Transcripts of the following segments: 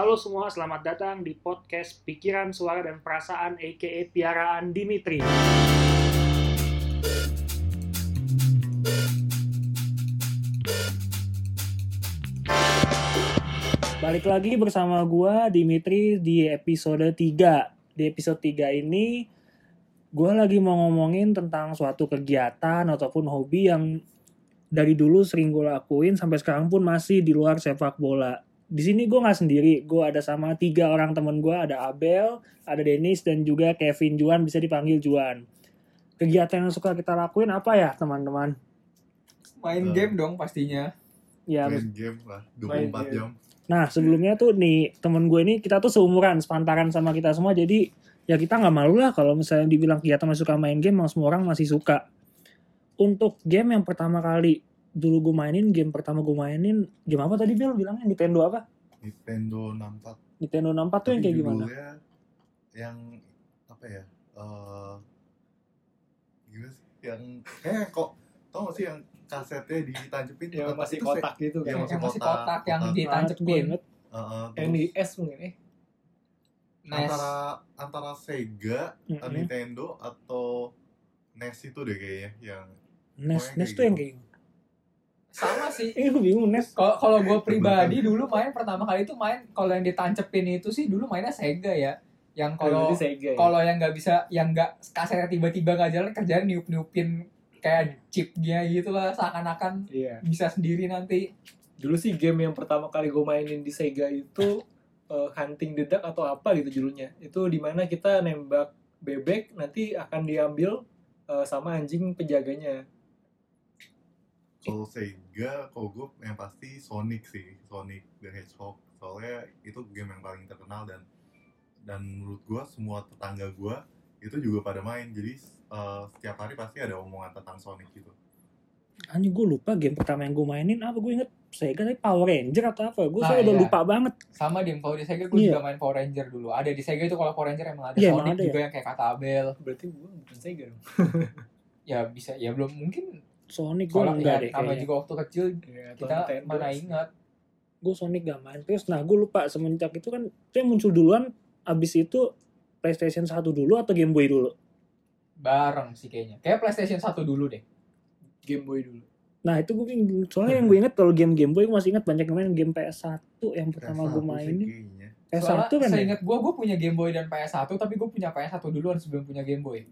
Halo semua, selamat datang di podcast Pikiran, Suara, dan Perasaan aka Piaraan Dimitri. Balik lagi bersama gua Dimitri di episode 3. Di episode 3 ini gua lagi mau ngomongin tentang suatu kegiatan ataupun hobi yang dari dulu sering gue lakuin sampai sekarang pun masih di luar sepak bola. Di sini gue nggak sendiri, gue ada sama tiga orang temen gue, ada Abel, ada Dennis, dan juga Kevin Juan, bisa dipanggil Juan. Kegiatan yang suka kita lakuin apa ya teman-teman? Main Eh. game dong pastinya. Ya, main game lah Main 24 game. jam nah sebelumnya tuh nih temen gue ini kita tuh seumuran, sepantaran sama kita semua, jadi ya kita nggak malu lah kalau misalnya dibilang kegiatan masih suka main game, emang semua orang masih suka. Untuk game yang pertama kali dulu gue mainin, game pertama gue mainin, game apa tadi Bel bilangnya Nintendo apa? Nintendo 64 Nintendo 64 tuh yang kayak gimana? yang apa ya eh gimana sih yang kayak kok tau gak sih yang kasetnya ditancepin yang masih itu kotak gitu Yang kan masih yang masih kotak, kotak, yang kotak. ditancepin. eh, eh, yang di S mungkin eh NES. antara antara Sega Mm-mm. Nintendo atau NES itu deh kayaknya yang NES, NES kayak tuh yang gitu. kayak Sama sih. Eh gue bingung NES. Kalau kalau gue pribadi dulu main pertama kali itu main kalau yang ditancepin itu sih dulu mainnya Sega ya. Yang kalau ya. kalau yang nggak bisa yang nggak kasetnya tiba-tiba nggak jalan kerjaan niup-niupin kayak chipnya gitu lah seakan-akan Iya. bisa sendiri nanti. Dulu sih game yang pertama kali gue mainin di Sega itu eh, Hunting the Duck atau apa gitu judulnya. Itu di mana kita nembak bebek nanti akan diambil eh, sama anjing penjaganya. Kalau Sega kalau gue yang pasti Sonic sih Sonic the Hedgehog soalnya itu game yang paling terkenal dan dan menurut gue semua tetangga gue itu juga pada main jadi eh, setiap hari pasti ada omongan tentang Sonic gitu Hanya gue lupa game pertama yang gue mainin apa gue inget Sega tapi Power Ranger atau apa. Gue Nah, soalnya udah iya. lupa banget. Sama di kalau di Sega gue Iya. juga main Power Ranger dulu. Ada di Sega itu kalau Power Ranger emang ada Iya, emang Sonic ada juga yang kayak kata Abel. Berarti gue bukan Sega dong. Ya bisa ya belum mungkin Sonic gue enggak ya, deh kayaknya. juga waktu kecil Ya, kita Nintendo. mana ingat Gue Sonic gak main. Terus nah gue lupa semenjak itu kan itu yang muncul duluan abis itu PlayStation 1 dulu atau Game Boy dulu. bareng sih kayaknya. Kayak PlayStation 1 dulu deh. Game Boy dulu. Nah itu gue bingung. Soalnya yang gue inget kalau game Game Boy gue masih inget banyak yang main game PS1 yang pertama gue PS1 sih mainin. kayaknya PS1 Soalnya kan ya? seingat gue, gue punya Game Boy dan PS1, tapi gue punya PS1 duluan sebelum punya Game Boy.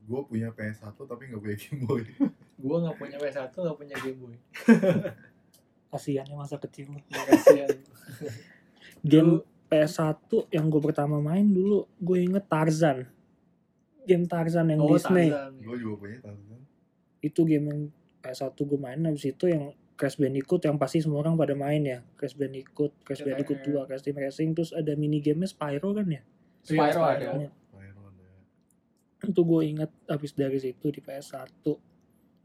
gue punya PS1 tapi nggak punya Game Boy Gue nggak punya PS1, nggak punya Game Boy. Kasiannya masa kecil. Ya, kasihan. Game PS1 yang gue pertama main dulu gue inget Tarzan. Game Tarzan yang Oh, Disney. Tarzan. gue juga punya Tarzan Itu game yang PS1 gue main habis itu yang Crash Bandicoot yang pasti semua orang pada main ya. Crash Bandicoot, Crash Ya, Bandicoot ya. 2, Crash Team Racing terus ada mini game Spyro kan ya. Spyro Iya, ada. Iya. Spyro ada Itu gue inget habis dari situ di PS1.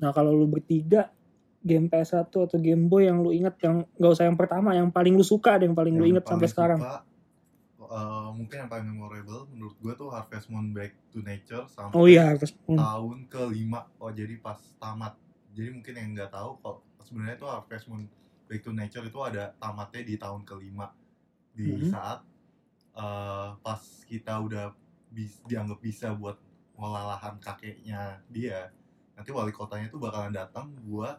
Nah kalau lu bertiga game PS1 atau Game Boy yang lu inget yang gak usah yang pertama yang paling lu suka deh yang paling lu Yang inget sampai paling sekarang. suka, eh, mungkin yang paling memorable menurut gue tuh Harvest Moon Back to Nature sampai Oh iya, Harvest Moon. tahun kelima oh jadi pas tamat jadi mungkin yang nggak tahu kok sebenarnya tuh Harvest Moon Back to Nature itu ada tamatnya di tahun kelima di Mhm. saat eh, pas kita udah bis- dianggap bisa buat ngolah lahan kakeknya dia nanti wali kotanya tuh bakalan datang buat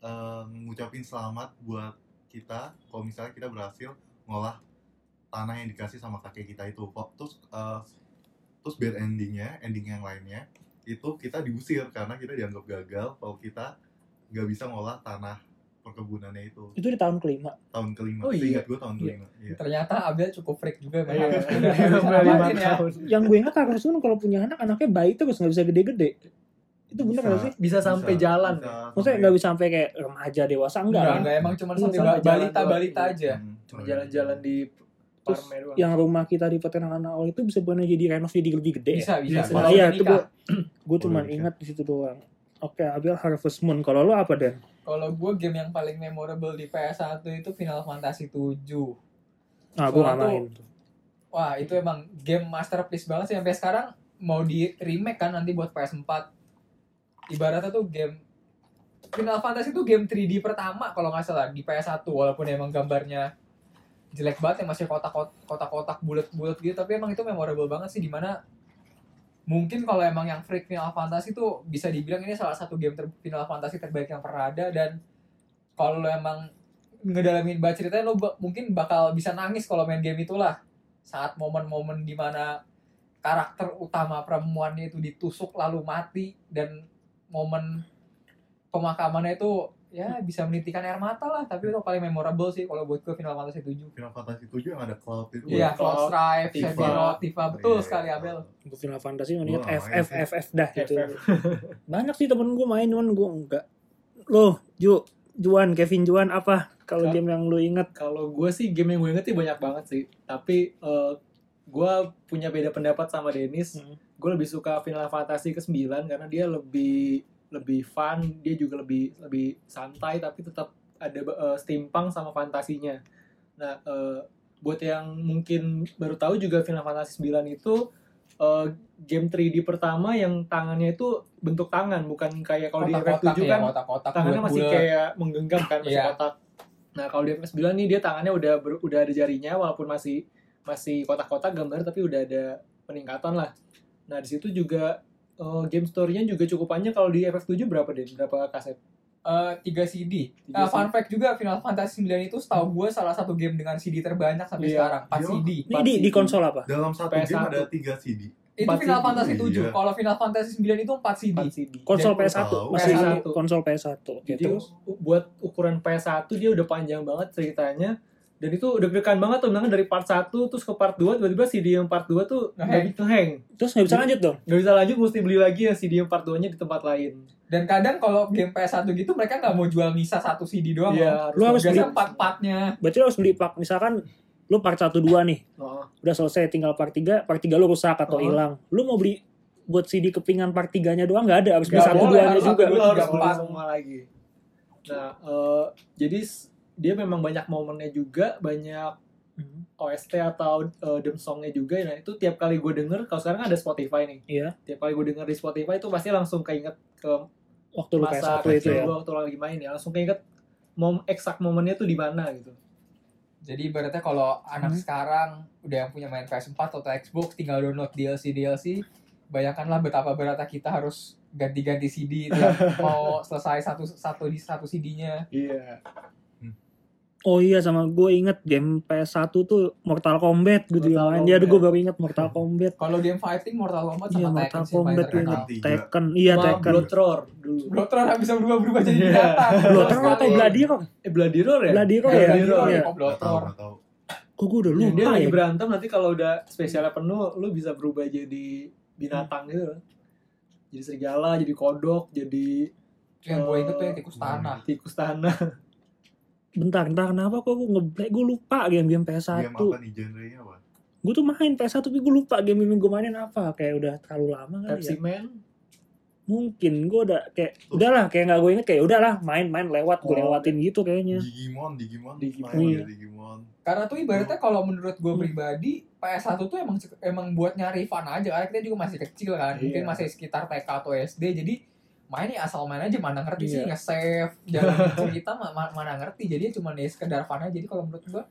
eh, ngucapin selamat buat kita kalau misalnya kita berhasil ngolah tanah yang dikasih sama kakek kita itu kok terus eh, terus bad endingnya ending yang lainnya itu kita diusir karena kita dianggap gagal kalau kita nggak bisa ngolah tanah perkebunannya itu Itu di tahun kelima. tahun kelima Oh, iya. Seingat gue tahun Iya. kelima iya. Ternyata Abel cukup freak juga main Iya. Harvest Moon. Udah bisa Udah lima namatin ya. tahun. yang gue ingat Harvest Moon kalau punya anak anaknya bayi terus nggak bisa gede-gede itu bener Bisa. gak sih Bisa sampai Bisa- jalan. bisa maksudnya nggak bisa sampai kayak remaja dewasa enggak Enggak, kan? enggak emang cuma Iya, sampai sampai ba- jalan balita-balita doang. aja. Hmm, Cuma oh, jalan-jalan di Terus doang. yang rumah kita di peternakan awal itu bisa bukan jadi renov jadi lebih gede ya? Bisa, bisa. Bisa. Kalau iya itu gue gue cuma ingat di situ doang oke Abel Harvest Moon kalau lo apa Dan? Kalau gue game yang paling memorable di PS1 itu Final Fantasy 7. ah gue Soalnya main Wah, itu emang game masterpiece banget sih sampai sekarang mau di remake kan nanti buat PS4. Ibaratnya tuh game Final Fantasy itu game 3D pertama kalau nggak salah di PS1 walaupun emang gambarnya jelek banget yang masih kotak kotak bulat-bulat gitu tapi emang itu memorable banget sih di mana mungkin kalau emang yang freak Final Fantasy itu bisa dibilang ini salah satu game ter Final Fantasy terbaik yang pernah ada dan kalau lo emang ngedalamin baca ceritanya lo ba- mungkin bakal bisa nangis kalau main game itulah saat momen-momen di mana karakter utama perempuannya itu ditusuk lalu mati dan momen pemakamannya itu ya bisa menitikan air mata lah tapi itu paling memorable sih kalau buat gue Final Fantasy 7 Final Fantasy 7 yang ada Cloud itu Iya, Cloud, Cloud Strife, Tifa. Sephiroth, Tifa, betul Iya. sekali Abel. Untuk Final Fantasy nggak F F. F F dah gitu. Banyak sih temen gue main cuman gue enggak. Lo, Ju, Juan, Kevin Juan apa kalau game yang lu inget? Kalau gue sih game yang gue inget sih banyak banget sih. Tapi eh, gue punya beda pendapat sama Dennis. Hmm. Gue lebih suka Final Fantasy ke-9 karena dia lebih lebih fun, dia juga lebih lebih santai tapi tetap ada eh, steampunk sama fantasinya. Nah, eh, buat yang mungkin baru tahu juga Final Fantasy 9 itu eh, game 3D pertama yang tangannya itu bentuk tangan, bukan kayak kalau di Kotak-kotak FF7 ya, kan kotak-kotak tangannya masih bulat-bulat. kayak menggenggam kan masih Iya. kotak. Nah kalau di FS9 nih dia tangannya udah ber- udah ada jarinya walaupun masih masih kotak-kotak gambar tapi udah ada peningkatan lah. Nah di situ juga eh, game story-nya juga cukup panjang kalau di FF7 berapa deh? Berapa kaset? Eh, tiga CD. Tiga Nah, fun fact juga Final Fantasy 9 itu setahu gue salah satu game dengan CD terbanyak sampai Iya. sekarang, 4 Iya. CD. Ini di, di konsol apa? dalam satu PS1. game ada 3 CD Itu Final CD. Fantasy 7. Iya. Kalau Final Fantasy 9 itu 4 CD. 4 CD. Konsol Dan- PS1 tahu. masih PS1. konsol PS1. Oke, Jadi terus u- buat ukuran PS1 dia udah panjang banget ceritanya. Dan itu deg-degan banget tuh menangnya dari part 1 terus ke part 2 tiba-tiba CD yang part 2 tuh nggak hang. terus nggak bisa lanjut dong. Nggak bisa lanjut mesti beli lagi yang CD yang part 2-nya di tempat lain. Dan kadang kalau game PS1 gitu mereka nggak mau jual misa satu CD doang. Iya, Lu harus beli- part-partnya. Berarti lo harus beli pak misalkan lu part 1 2 nih. Oh. Udah selesai tinggal part 3, part 3 lu rusak atau Oh. hilang. Lu mau beli buat CD kepingan part 3-nya doang nggak ada, harus beli satu duanya harus juga. Lu dua, harus beli empat. semua lagi. Nah, eh, jadi dia memang banyak momennya juga, banyak Hmm. OST atau eh, dem songnya juga. Nah itu tiap kali gue denger, kalau sekarang kan ada Spotify nih. Iya. Tiap kali gue denger di Spotify itu pasti langsung keinget ke Waktu lu masa PS1 itu kecil ya. gue waktu lagi main ya. Langsung keinget mom eksak momennya tuh di mana gitu. Jadi ibaratnya kalau anak Hmm. sekarang udah yang punya main PS4 atau Xbox tinggal download DLC DLC, bayangkanlah betapa beratnya kita harus ganti-ganti CD tiap mau selesai satu satu di satu CD-nya. Iya. Oh iya sama gue inget game PS1 tuh Mortal Kombat gue juga Mortal. Dia Kombat. gue baru inget Mortal Kombat. Kalau game fighting Mortal Kombat Iya sama Mortal Tekken sih paling Kombat. Tiga. Tekken. Iya Sama Tekken. Blood Roar dulu. Bloodroar nggak bisa berubah-berubah jadi Iya. binatang. Bloodroar atau. Bloodroar? Eh Bloody Roar ya? Bloodroar Iya, ya? Bloodroar. Iya. Tau, Bloodroar? Kok gue udah Yang dia lupa lagi ya? berantem nanti kalau udah spesialnya penuh, lu bisa berubah jadi binatang gitu. Jadi serigala, jadi kodok, jadi Yang gue inget tuh yang tikus tanah. tikus tanah. Bentar, bentar kenapa kok gue ngeblank? Gue lupa game-game PS1. Game apa nih genrenya apa? Gue tuh main PS1 tapi gue lupa game yang gue mainin apa. Kayak udah terlalu lama kali Pepsi ya. Man. Mungkin gue udah kayak udahlah kayak nggak gue inget kayak udahlah main-main lewat gue Oh, lewatin gitu kayaknya. Digimon, Digimon, Digimon. main Iya. ya, Digimon. Karena tuh ibaratnya kalau menurut gue Hmm. pribadi PS1 tuh emang emang buat nyari fun aja karena kita juga masih kecil kan. Mungkin Iya. masih sekitar TK atau SD jadi main ya asal main aja mana ngerti sih Iya. nge-save jalan cerita ma- ma- mana ngerti jadi ya cuma ya sekedar fun aja jadi kalau menurut gue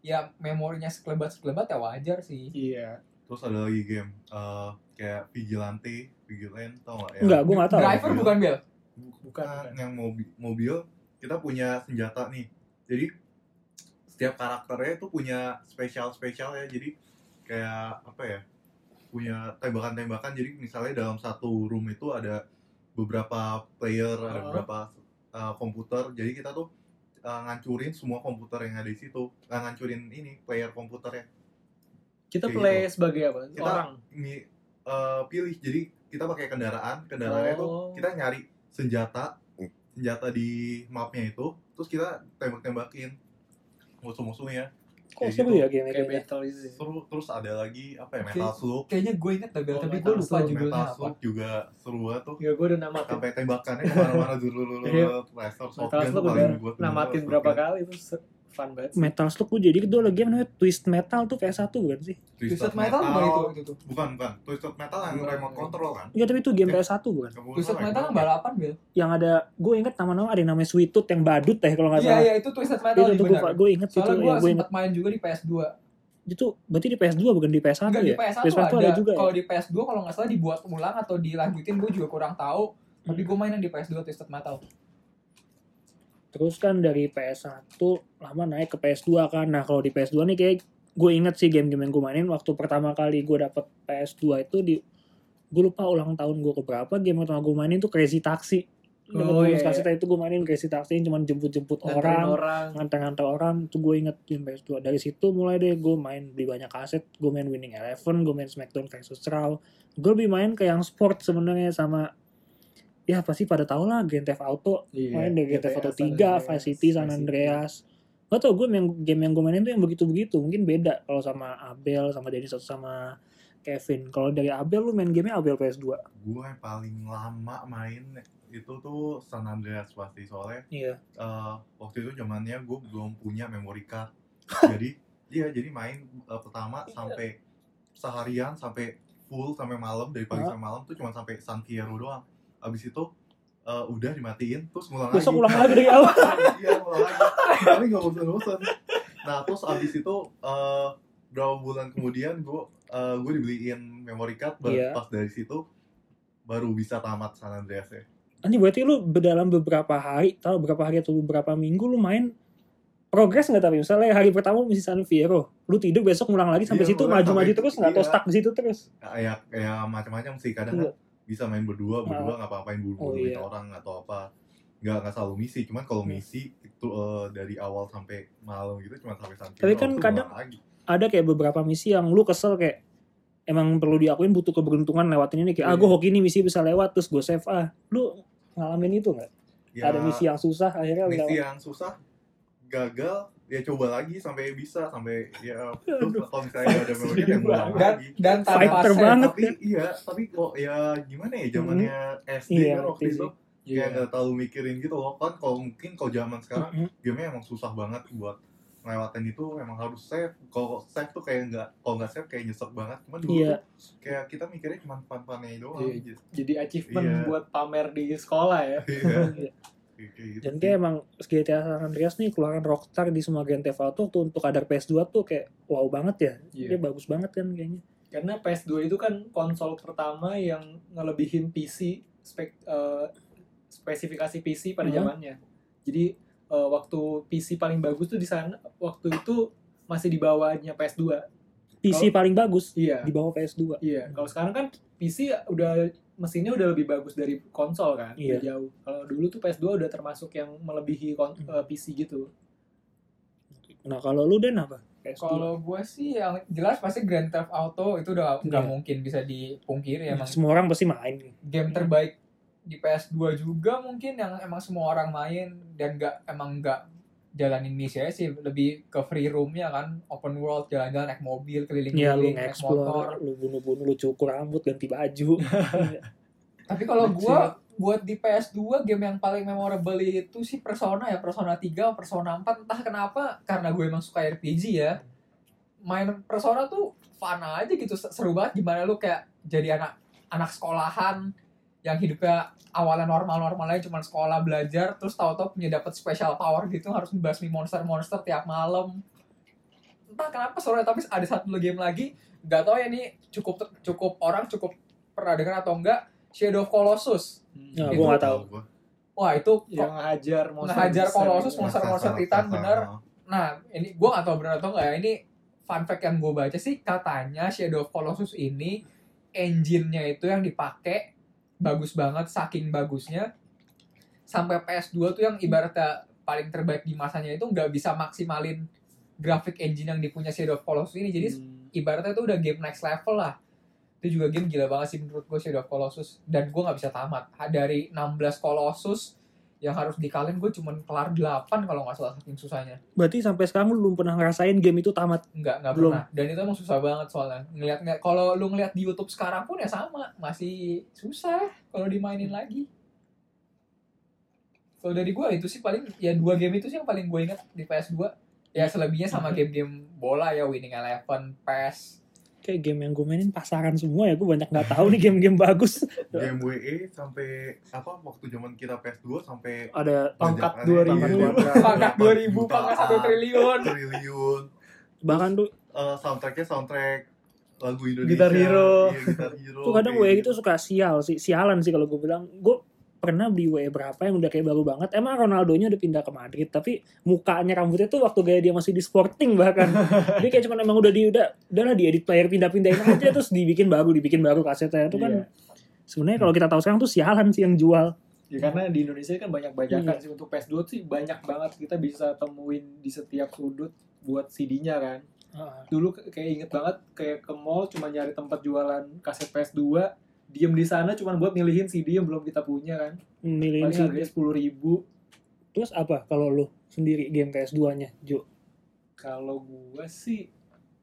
ya memorinya sekelebat sekelebat ya wajar sih Iya. Terus ada lagi game eh, kayak Vigilante, Vigilant, tau gak ya? Enggak, gue nggak tahu. driver Iya. bukan Bel Bukan, Bukan, bukan. yang mobil, mobil kita punya senjata nih. Jadi setiap karakternya itu punya spesial spesial ya. Jadi kayak apa ya? Punya tembakan-tembakan. Jadi misalnya dalam satu room itu ada beberapa player, ada Oh. beberapa uh, komputer. Jadi kita tuh uh, ngancurin semua komputer yang ada di situ. Nggak ngancurin ini player komputernya. Kita Kayak play gitu. sebagai apa? Kita Orang. Ini uh, pilih. Jadi kita pakai kendaraan. Kendaraannya Oh. tuh kita nyari senjata senjata di mapnya itu terus kita tembak-tembakin musuh-musuhnya Kok seru gitu. ya game Kayak battle sih. seru terus ada lagi apa ya. Metal Slug kayaknya gue inget tuh Bel Oh, tapi gue lupa judulnya Metal apa Slug juga seru banget tuh Ya gue udah namatin. sampai tembakannya ke mana-mana dulu dulu Iya. Lester Metal Shotgun Slug tuh udah paling buat namatin berapa shotgun. kali se- fun banget sih. Metal Slug gue jadi kedua lagi namanya Twist Metal tuh PS1 bukan sih? Twisted Metal bukan itu itu tuh. bukan bukan Twisted Metal yang Bukan. remote control kan Iya tapi itu game Eh. PS1 bukan? Twisted salah, Metal yang yang balapan Bil. Yang ada gue inget nama-nama ada yang namanya Sweet Tooth yang badut teh kalau nggak Iya salah. iya itu Twisted Metal itu nih tuh gue inget itu Soalnya gue ya gue inget sempat main juga di PS2. itu berarti di PS2 bukan di PS1 Enggak ya? di PS1 PS1 ada. ada juga ya? Kalau di PS2 kalau nggak salah dibuat ulang atau dilanjutin gue juga kurang tahu. Tapi gue main yang di PS2 Twisted Metal. Terus kan dari PS1 lama naik ke PS2 kan. Nah kalau di PS2 nih kayak gue inget sih game-game yang gue mainin waktu pertama kali gue dapet PS2 itu di gue lupa ulang tahun gue keberapa game pertama gue mainin tuh Crazy Taxi. Oh, bonus iya, kasih iya. itu gue mainin Crazy Taxi yang cuma jemput-jemput orang, orang nganter-nganter orang. Itu gue inget game PS2. Dari situ mulai deh gue main beli banyak kaset. Gue main Winning Eleven, gue main Smackdown versus Raw. Gue lebih main ke yang sport sebenarnya sama ya pasti pada tau lah Grand Theft Auto Iya, main dari Grand Theft Auto 3, San Andreas, Vice City, San. Andreas. Gak tau gue yang game yang gue mainin tuh yang begitu-begitu. Mungkin beda kalau sama Abel, sama Dennis atau sama Kevin. Kalau dari Abel lu main gamenya Abel PS2. gue yang paling lama main itu tuh San Andreas pasti soalnya Iya. eh, waktu itu zamannya gue belum punya memory card jadi iya jadi main eh, pertama sampai seharian sampai full sampai malam dari pagi Hah? sampai malam tuh cuma sampai San Fierro doang abis itu eh, udah dimatiin terus ngulang Besok lagi ulang lagi dari awal. iya ngulang lagi tapi nggak bosan-bosan nah terus abis itu eh, berapa bulan kemudian gue eh, gue dibeliin memory card baru Iya. pas dari situ baru bisa tamat San Andreas ya Ini berarti lu dalam beberapa hari, tahu beberapa hari atau beberapa minggu lu main progres nggak tapi misalnya hari pertama misi San Fierro, lu tidur besok ngulang lagi sampai Iya, situ maju-maju terus nggak atau iya. stuck di situ terus. kayak kayak macam-macam sih kadang Iya. Bisa main berdua berdua nggak apa-apain buru Oh, iya. orang atau apa. Nggak nggak selalu misi cuman kalau Hmm. misi itu eh, dari awal sampai malam gitu cuma sampai sampai Tapi kan kadang- lagi. Ada kayak beberapa misi yang lu kesel kayak emang perlu diakuin butuh keberuntungan lewatin ini. Kayak ah Iya. gue hoki nih misi bisa lewat. Terus gue save ah lu ngalamin itu nggak? Ya, ada misi yang susah akhirnya misi lewat. yang susah gagal ya coba lagi sampai bisa sampai ya terus kalau misalnya ada Sedih yang ngulang lagi dan tanpa Fighter save. banget. tapi iya tapi kok ya gimana ya zamannya SD Iya, kan waktu itu Iya. nggak terlalu mikirin gitu loh kan kalau mungkin kalau zaman sekarang Mm-mm. gamenya emang susah banget buat ngelewatin itu emang harus save kalau save tuh kayak nggak kalau nggak save kayak nyesek banget cuman dulu Iya. tuh kayak kita mikirnya cuma fun-funnya doang Iya. gitu jadi achievement Iya. buat pamer di sekolah ya Iya, Iya. Kayak gitu Dan kayak emang GTA San Andreas nih keluaran Rockstar di semua Grand Theft Auto tuh untuk kadar PS2 tuh kayak wow banget ya. Dia Iya. bagus banget kan kayaknya. karena PS2 itu kan konsol pertama yang ngelebihin PC spek eh, spesifikasi PC pada Mhm. zamannya jadi eh, waktu PC paling bagus tuh di sana waktu itu masih di bawahnya PS2 PC paling bagus iya di bawah PS2. iya kalau sekarang kan PC udah mesinnya udah lebih bagus dari konsol kan Iya. udah jauh kalau dulu tuh PS2 udah termasuk yang melebihi kon- Hmm. eh, PC gitu Nah kalau lu Den apa? PS2. Kalau gue sih yang jelas pasti Grand Theft Auto itu udah nggak Iya. mungkin bisa dipungkiri emang semua orang pasti main. game terbaik di PS2 juga mungkin yang emang semua orang main dan nggak emang nggak jalanin misi aja sih. Lebih ke free roomnya kan. Open world jalan-jalan naik mobil lu keliling-keliling naik motor. lu bunuh-bunuh, lu cukur rambut, ganti baju. tapi kalau gua buat di PS2 game yang paling memorable itu sih Persona ya. Persona 3 Persona 4 entah kenapa karena gue emang suka RPG ya. Main Persona tuh fun aja gitu. Seru banget. Gimana lu kayak jadi anak anak sekolahan yang hidupnya awalnya normal-normal aja cuma sekolah belajar terus tahu-tahu punya dapat special power gitu harus membasmi monster-monster tiap malam entah kenapa sore tapi ada satu game lagi nggak tahu ya ini cukup cukup orang cukup pernah dengar atau enggak Shadow of Colossus Nah, Itu gue nggak tahu. gua. wah itu yang ngehajar monster besar Colossus, gitu. monster- monster Raksasa, Titan, bener. Nah, ini gue gak tau benar atau enggak ya. Ini fun fact yang gue baca sih, katanya Shadow of Colossus ini engine-nya itu yang dipakai bagus banget, saking bagusnya. Sampai PS2 tuh yang ibaratnya paling terbaik di masanya itu nggak bisa maksimalin grafik engine yang dipunya Shadow of Colossus ini. Jadi Hmm. ibaratnya itu udah game next level lah. Itu juga game gila banget sih menurut gue Shadow of Colossus. Dan gue nggak bisa tamat. Dari 16 Colossus yang harus dikalahin gue cuman kelar 8 kalau nggak salah saking susahnya. Berarti sampai sekarang lu belum pernah ngerasain game itu tamat. Enggak, enggak Belum. pernah. Dan itu emang susah banget soalnya. Ngeliat ngeliat kalau lu ngeliat di YouTube sekarang pun ya sama, masih susah kalau dimainin lagi. Kalau dari gua itu sih paling ya dua game itu sih yang paling gue inget di PS2. Ya selebihnya sama game-game bola ya Winning Eleven, PES. Kayak game yang gue mainin pasaran semua ya. Gue banyak nggak tahu nih game-game bagus. game WE sampai apa waktu zaman kita PS2 sampai Ada Pangkat bajakannya 2000. iya, Pangkat 2000, jutaan, pangkat 1 triliun. triliun bahkan tuh Eh, soundtracknya soundtrack lagu Indonesia Guitar Hero. iya, Guitar Hero tuh kadang WE itu suka sial sih, sialan sih kalau gue bilang. Gue pernah beli WE berapa yang udah kayak baru banget. Emang Ronaldonya udah pindah ke Madrid, tapi mukanya rambutnya tuh waktu gaya dia masih di Sporting bahkan. Dia kayak cuman emang udah di udah udahlah di edit player pindah-pindahin aja terus dibikin baru, dibikin baru kasetnya itu kan. Iya. Sebenarnya kalau kita tahu sekarang tuh sialan sih yang jual. Ya karena di Indonesia kan banyak bajakan Iya. sih untuk PS2 sih banyak banget kita bisa temuin di setiap sudut buat CD-nya kan. Dulu kayak inget banget kayak ke mall cuma nyari tempat jualan kaset PS2, diem di sana cuma buat milihin CD yang belum kita punya kan. Milihin Paling harganya sepuluh ribu. Terus apa kalau lu sendiri game PS2-nya, Jo? Kalau gua sih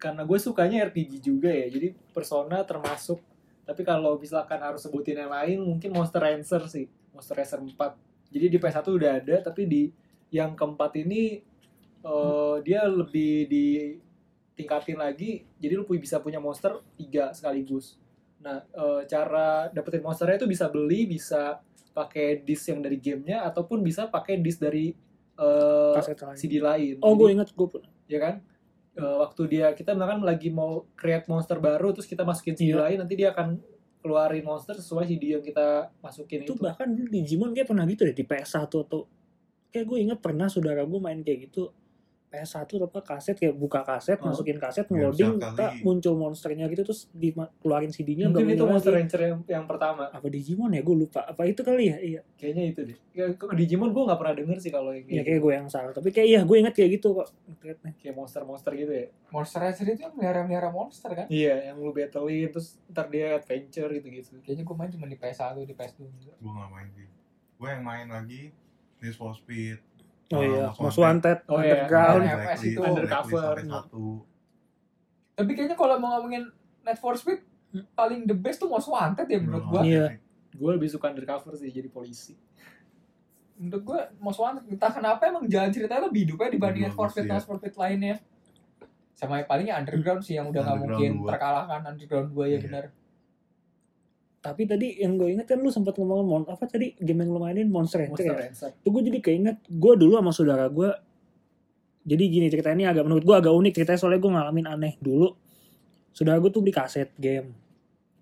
karena gue sukanya RPG juga ya, jadi Persona termasuk. Tapi kalau misalkan harus sebutin yang lain, mungkin Monster Rancher sih, Monster Rancher 4. Jadi di PS1 udah ada, tapi di yang keempat ini eh, dia lebih ditingkatin lagi. Jadi lu bisa punya monster tiga sekaligus. Nah, eh, cara dapetin monsternya itu bisa beli, bisa pakai disk yang dari gamenya, ataupun bisa pakai disk dari eh, Kaset lain. CD lain. Oh, gue inget gue pernah. ya kan Eh, waktu dia kita misalkan lagi mau create monster baru terus kita masukin CD Iya. lain nanti dia akan keluarin monster sesuai CD yang kita masukin itu itu, bahkan dulu Digimon kayak pernah gitu deh di PS1 atau kayak gue inget pernah saudara gue main kayak gitu PS1 atau apa kaset kayak buka kaset Oh. masukin kaset Ya, bisa tak muncul monsternya gitu terus keluarin CD-nya mungkin itu mulai monster lagi. rancher yang, yang pertama. Apa Digimon ya? Gue lupa. Apa itu kali ya? Iya. Kayaknya itu deh. Ya, Digimon gue nggak pernah denger sih kalau yang ya kayak, kayak gue yang salah. Tapi kayak iya gue inget kayak gitu kok. Internet-nya. kayak monster monster gitu ya. Monster Rancher itu yang melihara-melihara monster kan? iya yang lu battlein terus ntar dia adventure gitu gitu Kayaknya gue main cuma di PS1, di PS2 juga. gue gak main sih. Gue yang main lagi Need for Speed oh iya Most Most Wanted. Oh, iya. Underground Iya. FS itu. Undercover. Tapi kayaknya kalau mau ngomongin Net for Speed, Hmm. paling the best tuh Most Wanted ya menurut gue. Iya. gue lebih suka undercover sih jadi polisi Menurut gue Most Wanted, entah kenapa emang jalan ceritanya lebih hidup ya dibanding Net for Speed, iya. Net for Speed lainnya. Sama yang palingnya Underground sih yang udah nggak mungkin terkalahkan Underground 2 ya Iya. benar. Tapi tadi yang gue inget kan lu sempat ngomongin mon apa tadi game yang lu mainin Monster Rancher monster ya? Tuh gue jadi keinget gue dulu sama saudara gue jadi gini ceritanya ini agak menurut gue agak unik ceritanya soalnya gue ngalamin aneh dulu. Saudara gue tuh beli kaset game.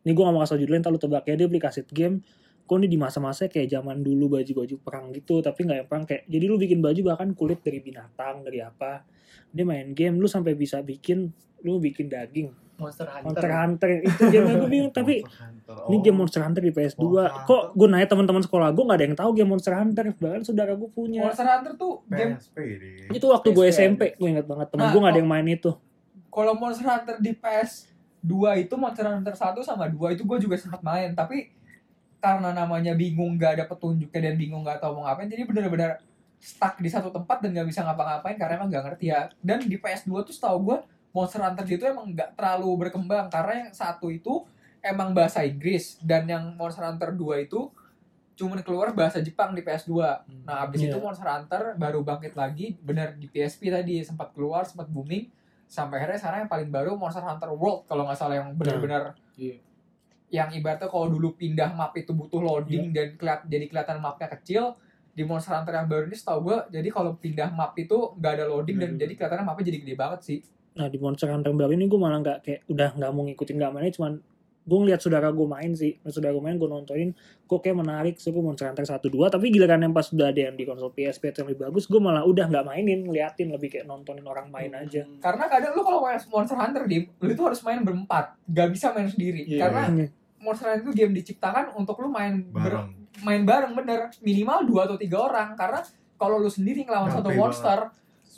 Ini gue gak mau kasih judulnya ntar lu tebak ya dia beli kaset game. Kok ini di masa-masa kayak zaman dulu baju-baju perang gitu tapi nggak yang perang kayak jadi lu bikin baju bahkan kulit dari binatang dari apa. Dia main game lu sampai bisa bikin lu bikin daging monster hunter. Monster Hunter. Itu game gue bingung tapi Hunter. ini Oh, game Monster Hunter di PS2 Monster kok gue nanya teman-teman sekolah gue nggak ada yang tahu game Monster Hunter. Bahkan saudara gue punya. Monster Hunter tuh game PSP deh itu waktu gue. SMP gue inget banget. Temen Nah, gue gak ada oh. yang main itu. Kalau Monster Hunter di PS2 itu Monster Hunter 1 sama 2 itu gue juga sempat main. Tapi karena namanya bingung gak ada petunjuknya dan bingung gak tahu mau ngapain jadi benar-benar stuck di satu tempat dan gak bisa ngapa-ngapain karena emang gak ngerti ya. Dan di PS2 tuh setahu gue Monster Hunter itu emang gak terlalu berkembang karena yang satu itu emang bahasa Inggris dan yang Monster Hunter 2 itu cuman keluar bahasa Jepang di PS2 Hmm. Nah, abis Iya. itu Monster Hunter baru bangkit lagi, bener di PSP tadi sempat keluar, sempat booming, sampai akhirnya sekarang yang paling baru Monster Hunter World kalau nggak salah yang benar-benar Iya. yang ibaratnya kalau dulu pindah map itu butuh loading Iya. dan keliat, jadi kelihatan mapnya kecil di Monster Hunter yang baru ini setahu gue jadi kalau pindah map itu nggak ada loading dan Hmm. jadi kelihatannya mapnya jadi gede banget sih nah di Monster Hunter baru ini gue malah nggak kayak udah nggak mau ngikutin nggak mainnya cuman gue ngeliat saudara gue main sih Pas saudara gue main gue nontonin kok kayak menarik so gue Monster Hunter 1 2 tapi giliran yang pas udah ada yang di konsol PSP itu yang lebih bagus gue malah udah nggak mainin ngeliatin lebih kayak nontonin orang main aja Hmm. karena kadang lu kalau main Monster Hunter di lu itu harus main berempat nggak bisa main sendiri Iya. karena Iya. Monster Hunter itu game diciptakan untuk lu main ber- bareng main bareng bener minimal dua atau tiga orang karena kalau lu sendiri ngelawan satu banget.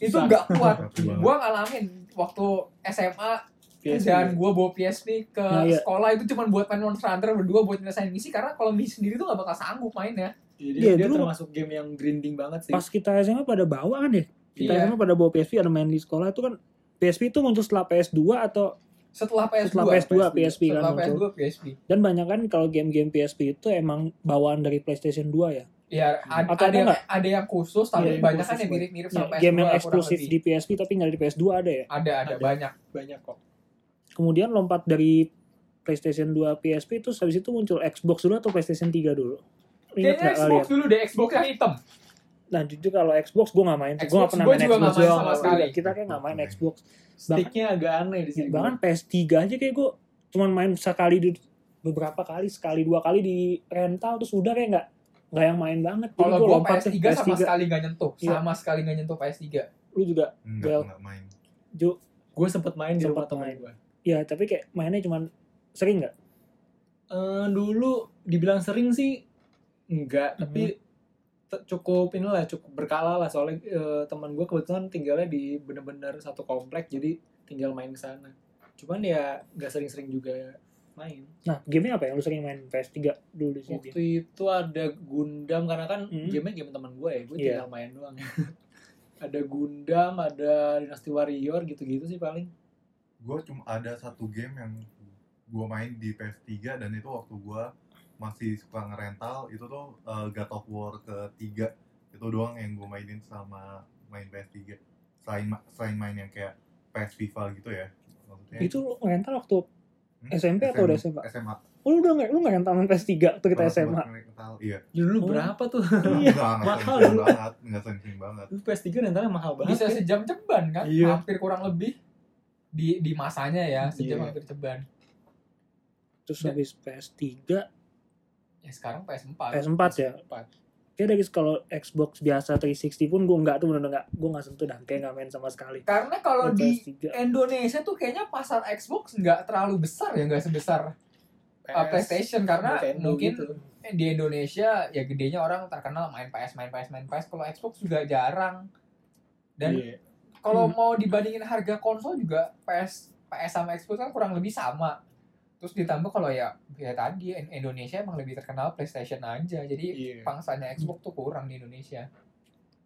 Itu nggak kuat gua ngalamin waktu SMA PSP. dan gua bawa PSP ke Nah, iya. sekolah itu cuma buat main Monster Hunter berdua buat nyelesain misi karena kalau misi sendiri tuh gak bakal sanggup mainnya Jadi Iya, dia dulu- termasuk game yang grinding banget sih. pas kita SMA pada bawa kan ya kita Iya. SMA pada bawa PSP ada main di sekolah itu kan PSP itu muncul setelah PS2 atau setelah PS2 setelah PS2 PSP kan setelah muncul PS2 PSP dan banyak kan kalau game-game PSP itu emang bawaan dari PlayStation 2 ya ya ada, Atau ada ada, yang, nggak? ada yang khusus tapi yang banyak kan yang mirip-mirip Ya, sama PS2 game yang eksklusif di PSP tapi nggak di PS2 ada ya. ada ada Ada. banyak banyak kok Kemudian lompat dari PlayStation 2 PSP itu habis itu muncul Xbox dulu atau PlayStation 3 dulu? Ingat kayaknya Xbox kalian? dulu deh Xbox yang hitam Nah jujur kalau Xbox gue nggak main, gue nggak pernah gua main juga Xbox. main sama sekali. Kita kayak nggak main Xbox. sticknya agak aneh di sini Bahkan PS3 aja kayak gue cuman main sekali di beberapa kali, sekali dua kali di rental terus udah kayak nggak nggak yang main banget. Kalau lompat PS3 deh, sama sekali nggak nyentuh. Iya. sama sekali nggak nyentuh PS3 Lu juga Enggak, enggak main. Jo, gue sempet main di rumah teman gue ya tapi kayak mainnya cuman sering nggak? Eh, dulu dibilang sering sih enggak tapi te- cukup inilah cukup berkala lah. Soalnya eh, teman gue kebetulan tinggalnya di bener-bener satu komplek jadi tinggal main ke sana. Cuman ya nggak sering-sering juga main Nah, gamenya apa yang lu sering main PS3 dulu di sini? waktu itu ada Gundam karena kan Hmm. gamenya game teman gue ya gue Iya. tinggal main doang ada Gundam ada Dynasty Warrior gitu-gitu sih paling gue cuma ada satu game yang gue main di PS3 dan itu waktu gue masih suka ngerental itu tuh uh, God of War ketiga itu doang yang gue mainin sama main PS3 selain selain main yang kayak PS FIFA gitu ya maksudnya Itu lu rental waktu Hmm? SMP atau udah SMA? SMA. Oh, lu udah gak, lu gak yang tahun PS3 tuh kita Baru, SMA. Rental, iya. Dulu oh. berapa tuh? iya. mahal banget, nggak sensing banget. Lu PS3 rentalnya mahal banget. Bisa ya? sejam ceban kan? Iya. Hampir kurang lebih di di masanya ya, iya. sejam iya. hampir ceban. Terus habis PS3 ya sekarang PS4. PS4 ya. PS4 kayak dari kalau Xbox biasa 360 pun gue nggak tuh bener nggak gue nggak sentuh dan kayak nggak main sama sekali karena kalau di Indonesia tuh kayaknya pasar Xbox nggak terlalu besar ya nggak sebesar uh, PS, PlayStation karena Nintendo mungkin gitu. di Indonesia ya gedenya orang terkenal main PS main PS main PS kalau Xbox juga jarang dan yeah. kalau hmm. mau dibandingin harga konsol juga PS PS sama Xbox kan kurang lebih sama terus ditambah kalau ya ya tadi In- Indonesia emang lebih terkenal PlayStation aja jadi Iya. pangsanya Xbox tuh kurang di Indonesia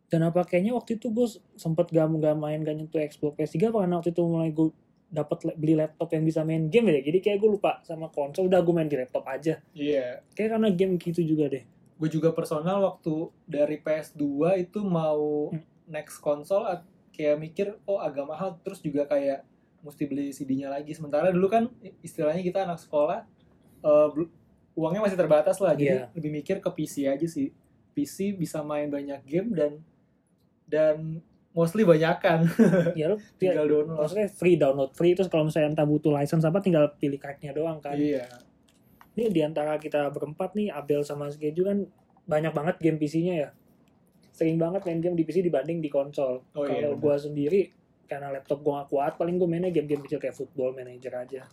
Dan apa kayaknya waktu itu gue sempet gak, gak main gak nyentuh Xbox PS3 apa karena waktu itu mulai gue dapat beli laptop yang bisa main game ya. Jadi kayak gue lupa sama konsol udah gue main di laptop aja. Iya. Kayak karena game gitu juga deh. Gue juga personal waktu dari PS2 itu mau Hmm. next konsol kayak mikir oh agak mahal terus juga kayak mesti beli CD-nya lagi. Sementara dulu kan istilahnya kita anak sekolah bel- uangnya masih terbatas lah. Jadi Iya. lebih mikir ke PC aja sih. PC bisa main banyak game dan dan mostly banyakan Ya lu ya, tinggal download. maksudnya free download free terus kalau misalnya entah butuh license apa tinggal pilih cardnya doang kan. Iya. Ini di antara kita berempat nih Abel sama Skeju kan banyak banget game PC-nya ya. Sering banget main game di PC dibanding di konsol. Oh iya. Kalau benar. gua sendiri karena laptop gua gak kuat, paling gue mainnya game-game kecil kayak Football Manager aja.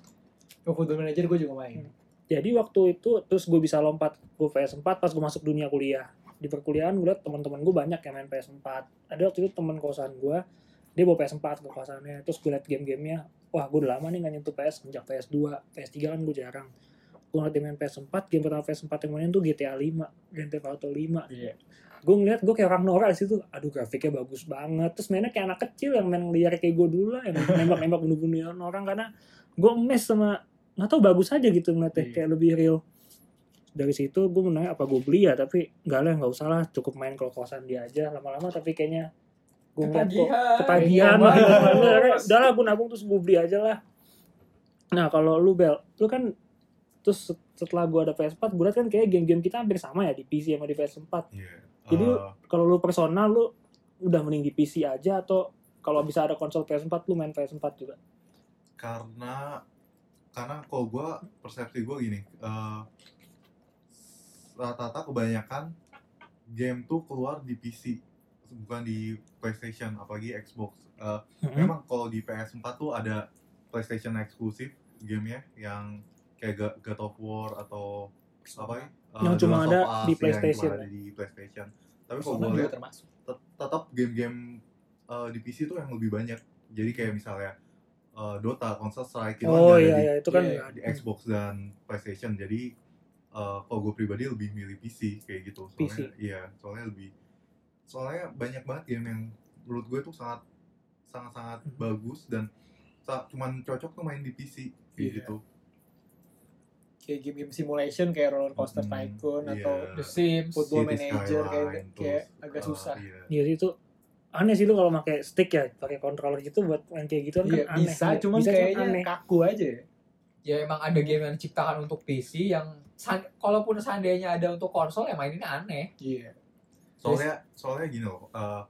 Oh, Football Manager gue juga main. Jadi waktu itu terus gue bisa lompat ke PS4 pas gue masuk dunia kuliah. Di perkuliahan gue liat teman-teman gue banyak yang main PS4. Ada waktu itu teman kosan gue, dia bawa PS4 ke kosannya. Terus gue liat game-gamenya, wah gue udah lama nih gak nyentuh PS sejak PS2. PS3 kan gue jarang. Gue ngeliat dia main PS4, game pertama PS4 yang mainin tuh GTA 5, Grand Theft Auto 5. Iya. Gue ngeliat gue kayak orang Nora di situ, aduh grafiknya bagus banget. Terus mainnya kayak anak kecil yang main liar kayak gue dulu lah, yang nembak-nembak bunuh-bunuhin orang karena gue mes sama nggak tau bagus aja gitu ngeliatnya Iya. kayak lebih real. Dari situ gue menanya apa gue beli ya? Tapi nggak lah nggak usah lah cukup main ke kosan dia aja. Lama-lama tapi kayaknya gue ngeliat kok ketagihan. Iya, lah udah lah gue nabung terus gue beli aja lah. Nah kalau lu bel lu kan terus setelah gue ada PS4 gue liat kan kayak game-game kita hampir sama ya di PC sama di PS4 Iya. Jadi, Eh, kalau lu personal lu udah mending di PC aja atau kalau bisa ada konsol PS4 lu main PS4 juga? Karena karena kalau gue persepsi gue gini eh, rata-rata kebanyakan game tuh keluar di PC bukan di PlayStation apalagi Xbox. Eh, Hmm. memang kalau di PS4 tuh ada PlayStation eksklusif gamenya yang kayak God of War atau apa ya eh, Yang cuma ada di ya, yang PlayStation cuma ada di PlayStation tapi kalau gue lihat tetap game-game uh, di PC tuh yang lebih banyak. Jadi kayak misalnya uh, Dota, Counter Strike itu oh kan nggak iya ada iya itu kan iya, di, di ada. Xbox dan PlayStation. Jadi uh, kalau gue pribadi lebih milih PC kayak gitu. Soalnya, PC. Iya, soalnya lebih soalnya banyak banget game yang menurut gue tuh sangat sangat sangat Hmm. bagus dan cuman cocok tuh main di PC kayak Iya. gitu. Kayak game-game simulation kayak roller coaster Hmm, tycoon iya. atau The Sims football City manager kayak Skyline, kayak terus, agak uh, susah iya. Iya itu aneh sih lu kalau pakai stick ya, pakai controller gitu buat main kayak gitu kan Iya, aneh. bisa Iya, cuman bisa, kayaknya aneh. kaku aja ya ya emang ada game yang diciptakan untuk PC yang kalaupun seandainya ada untuk konsol ya maininnya aneh iya soalnya soalnya gini loh eh,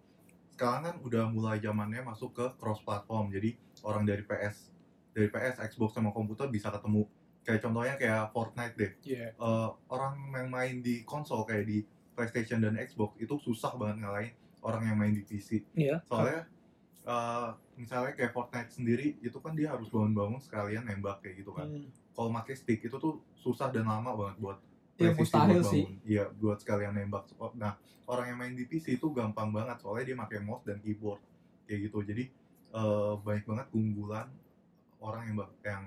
sekarang kan udah mulai zamannya masuk ke cross platform jadi orang dari PS dari PS Xbox sama komputer bisa ketemu kayak contohnya kayak Fortnite deh iya Eh, orang yang main di konsol kayak di PlayStation dan Xbox itu susah banget ngalahin orang yang main di PC Iya. soalnya eh, misalnya kayak Fortnite sendiri itu kan dia harus bangun-bangun sekalian nembak kayak gitu kan Hmm. kalau pakai stick itu tuh susah dan lama banget buat Ya, presisi buat sih. bangun. Iya, buat sekalian nembak. Nah, orang yang main di PC itu gampang banget soalnya dia pakai mouse dan keyboard kayak gitu. Jadi eh, banyak banget keunggulan orang yang yang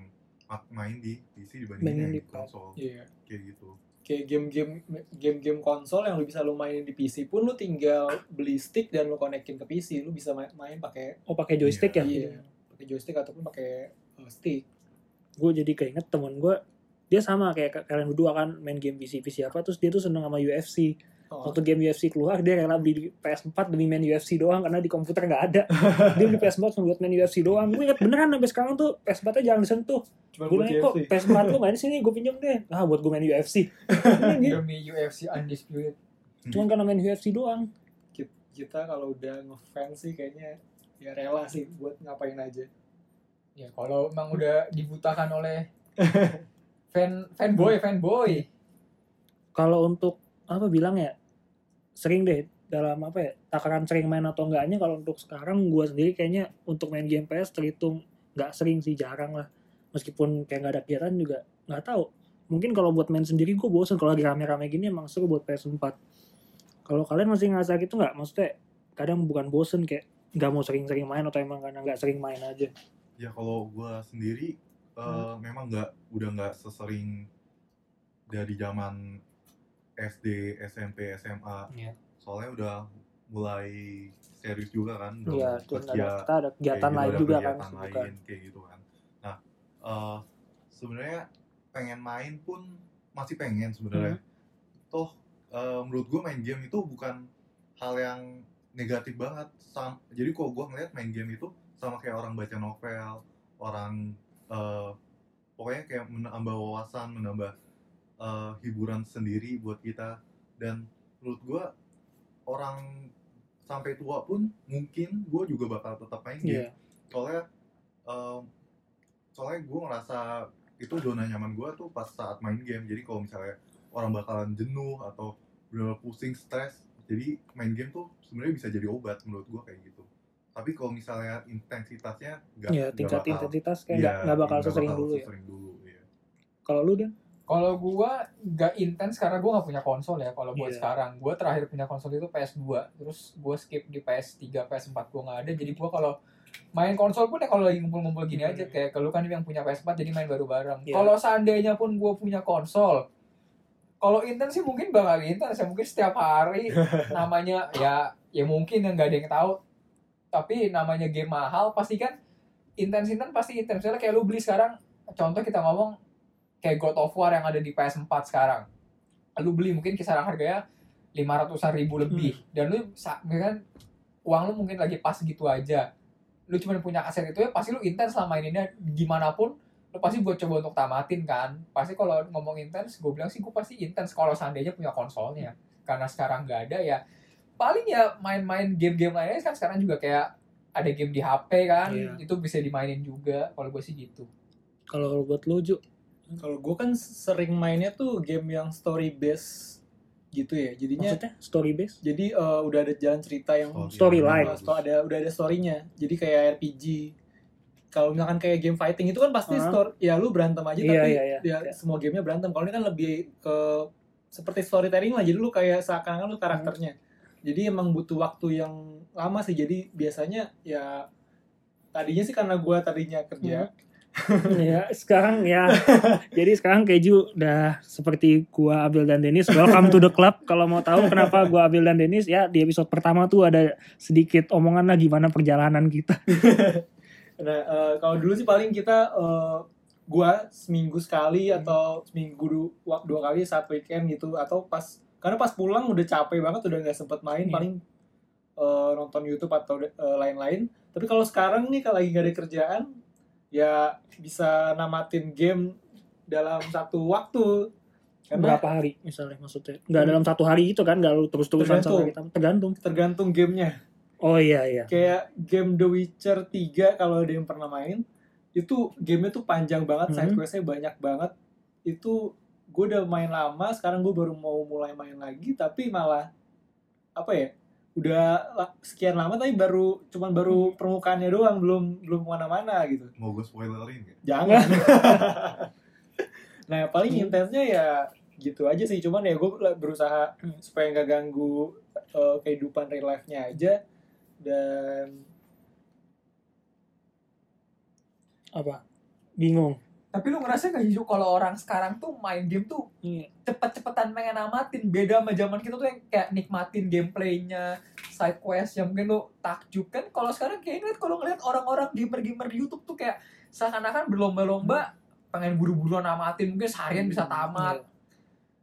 main di PC dibandingin di di konsol. iya. Kayak gitu. kayak game-game game-game konsol yang lu bisa lu mainin di PC pun lu tinggal beli stick dan lu konekin ke PC lu bisa main, main pakai Oh pakai joystick ya? iya pakai joystick ataupun pakai uh, stick. Gue jadi keinget temen gue dia sama kayak kalian berdua kan main game PC PC apa terus dia tuh seneng sama UFC oh, waktu game UFC keluar dia rela beli di PS4 demi main UFC doang karena di komputer nggak ada. Dia beli PS4 cuma buat main UFC doang. Gue inget beneran sampai sekarang tuh PS4 nya jangan disentuh. Cuma gue buat nanya kok UFC PS4 lu main di sini? Gue pinjam deh. Ah buat gue main UFC Iya, demi UFC undisputed. Cuma karena main UFC doang. Ki- kita kalau udah ngefans sih kayaknya ya rela sih buat ngapain aja. Ya kalau emang udah dibutakan oleh fan fanboy fanboy. Kalau untuk apa bilang ya sering deh dalam apa ya takaran sering main atau enggaknya kalau untuk sekarang gue sendiri kayaknya untuk main game PS terhitung nggak sering sih jarang lah. Meskipun kayak nggak ada kegiatan juga nggak tahu. Mungkin kalau buat main sendiri gue bosen kalau lagi rame-rame gini emang seru buat PS4 kalau kalian masih ngerasa gitu nggak maksudnya kadang bukan bosen kayak nggak mau sering-sering main atau emang karena nggak sering main aja. Ya kalau gua sendiri Hmm. memang nggak udah nggak sesering dari zaman SD, SMP, SMA. Iya. Soalnya udah mulai serius juga kan, udah Iya, kerja, ada, kita ada kegiatan gitu, lain juga kan kegiatan kesibukan. lain kayak gitu kan nah eh, sebenarnya pengen main pun masih pengen sebenarnya Hmm. toh eh, menurut gue main game itu bukan hal yang negatif banget Sam- jadi kok gue ngeliat main game itu sama kayak orang baca novel orang eh, pokoknya kayak menambah wawasan menambah eh, hiburan sendiri buat kita. Dan menurut gue orang sampai tua pun mungkin gue juga bakal tetap main game. Iya. soalnya em, soalnya gue ngerasa itu zona nyaman gue tuh pas saat main game. Jadi kalau misalnya orang bakalan jenuh atau benar pusing stres jadi main game tuh sebenarnya bisa jadi obat menurut gue kayak gitu. Tapi kalau misalnya intensitasnya nggak ya tingkat bakal- intensitas kayak nggak nggak bakal nggak sesering dulu ya. sesering dulu iya. kalau lu dan Kalau gua nggak intens karena gua nggak punya konsol ya. Kalau buat Iya. sekarang, gua terakhir punya konsol itu PS2. Terus gua skip di PS3, PS4 gua nggak ada. Jadi gua kalau main konsol pun ya kalau lagi ngumpul-ngumpul gini aja Hmm. kayak kalau kan yang punya PS4 jadi main baru bareng. Iya. Kalau seandainya pun gua punya konsol, kalau intens sih mungkin bakal intens ya mungkin setiap hari namanya ya ya mungkin yang nggak ada yang tahu. Tapi namanya game mahal pasti kan intens intens pasti intens. Misalnya kayak lu beli sekarang contoh kita ngomong kayak God of War yang ada di PS4 sekarang. Lu beli mungkin kisaran harganya 500-an ribu lebih. Dan lu sa- kan uang lu mungkin lagi pas gitu aja. Lu cuma punya aset itu ya pasti lu intens lah maininnya gimana pun lu pasti buat coba untuk tamatin kan. Pasti kalau ngomong intens, gue bilang sih gue pasti intens kalau seandainya punya konsolnya. Karena sekarang nggak ada ya paling ya main-main game-game lainnya kan sekarang juga kayak ada game di HP kan, Iya. itu bisa dimainin juga. Kalau gue sih gitu. kalau buat lu Ju kalau gue kan sering mainnya tuh game yang story based gitu ya jadinya maksudnya? Story base jadi eh, udah ada jalan cerita yang Storyline. Uh, sto- ada udah ada storynya. Jadi kayak RPG kalau misalkan kayak game fighting itu kan pasti Ah. story ya lu berantem aja Iya, tapi iya, iya. ya semua gamenya berantem. Kalau ini kan lebih ke seperti storytelling lah. Jadi lu kayak seakan-akan lu karakternya. Jadi emang butuh waktu yang lama sih. Jadi biasanya ya tadinya sih karena gua tadinya kerja ya sekarang ya. Jadi sekarang Keju udah seperti gua Abil dan Denis welcome to the club. Kalau mau tahu kenapa gua Abil dan Denis ya di episode pertama tuh ada sedikit omongan lah gimana perjalanan kita. Nah, eh, kalau dulu sih paling kita eh, gua seminggu sekali atau seminggu du- wa- dua kali saat weekend gitu. Atau pas karena pas pulang udah capek banget udah nggak sempet main. Iya. paling eh, nonton YouTube atau lain-lain. Tapi kalau sekarang nih kalau lagi nggak ada kerjaan ya bisa namatin game dalam satu waktu. Karena berapa hari? Misalnya maksudnya. Nggak dalam satu hari itu kan nggak lu terus-terusan Tergantung. kita. Tergantung. Tergantung gamenya. Oh iya iya. Kayak game The Witcher 3 kalau ada yang pernah main itu gamenya tuh panjang banget side Mhm. questnya banyak banget. Itu gue udah main lama sekarang gue baru mau mulai main lagi tapi malah apa ya udah sekian lama tapi baru cuman baru permukaannya doang belum belum ke mana-mana gitu mau gue spoilerin gak? jangan nah paling Hmm. intensnya ya gitu aja sih cuman ya gue berusaha Hmm. supaya nggak ganggu eh, kehidupan real life-nya aja dan apa bingung Tapi lu ngerasa gak sih kalau orang sekarang tuh main game tuh Iya. cepet-cepetan pengen namatin beda sama zaman kita tuh yang kayak nikmatin gameplaynya side quest yang mungkin lu takjub kan kalau sekarang kayak ngeliat kalau ngeliat orang-orang gamer-gamer di YouTube tuh kayak seakan-akan berlomba-lomba pengen buru-buru namatin mungkin seharian bisa tamat.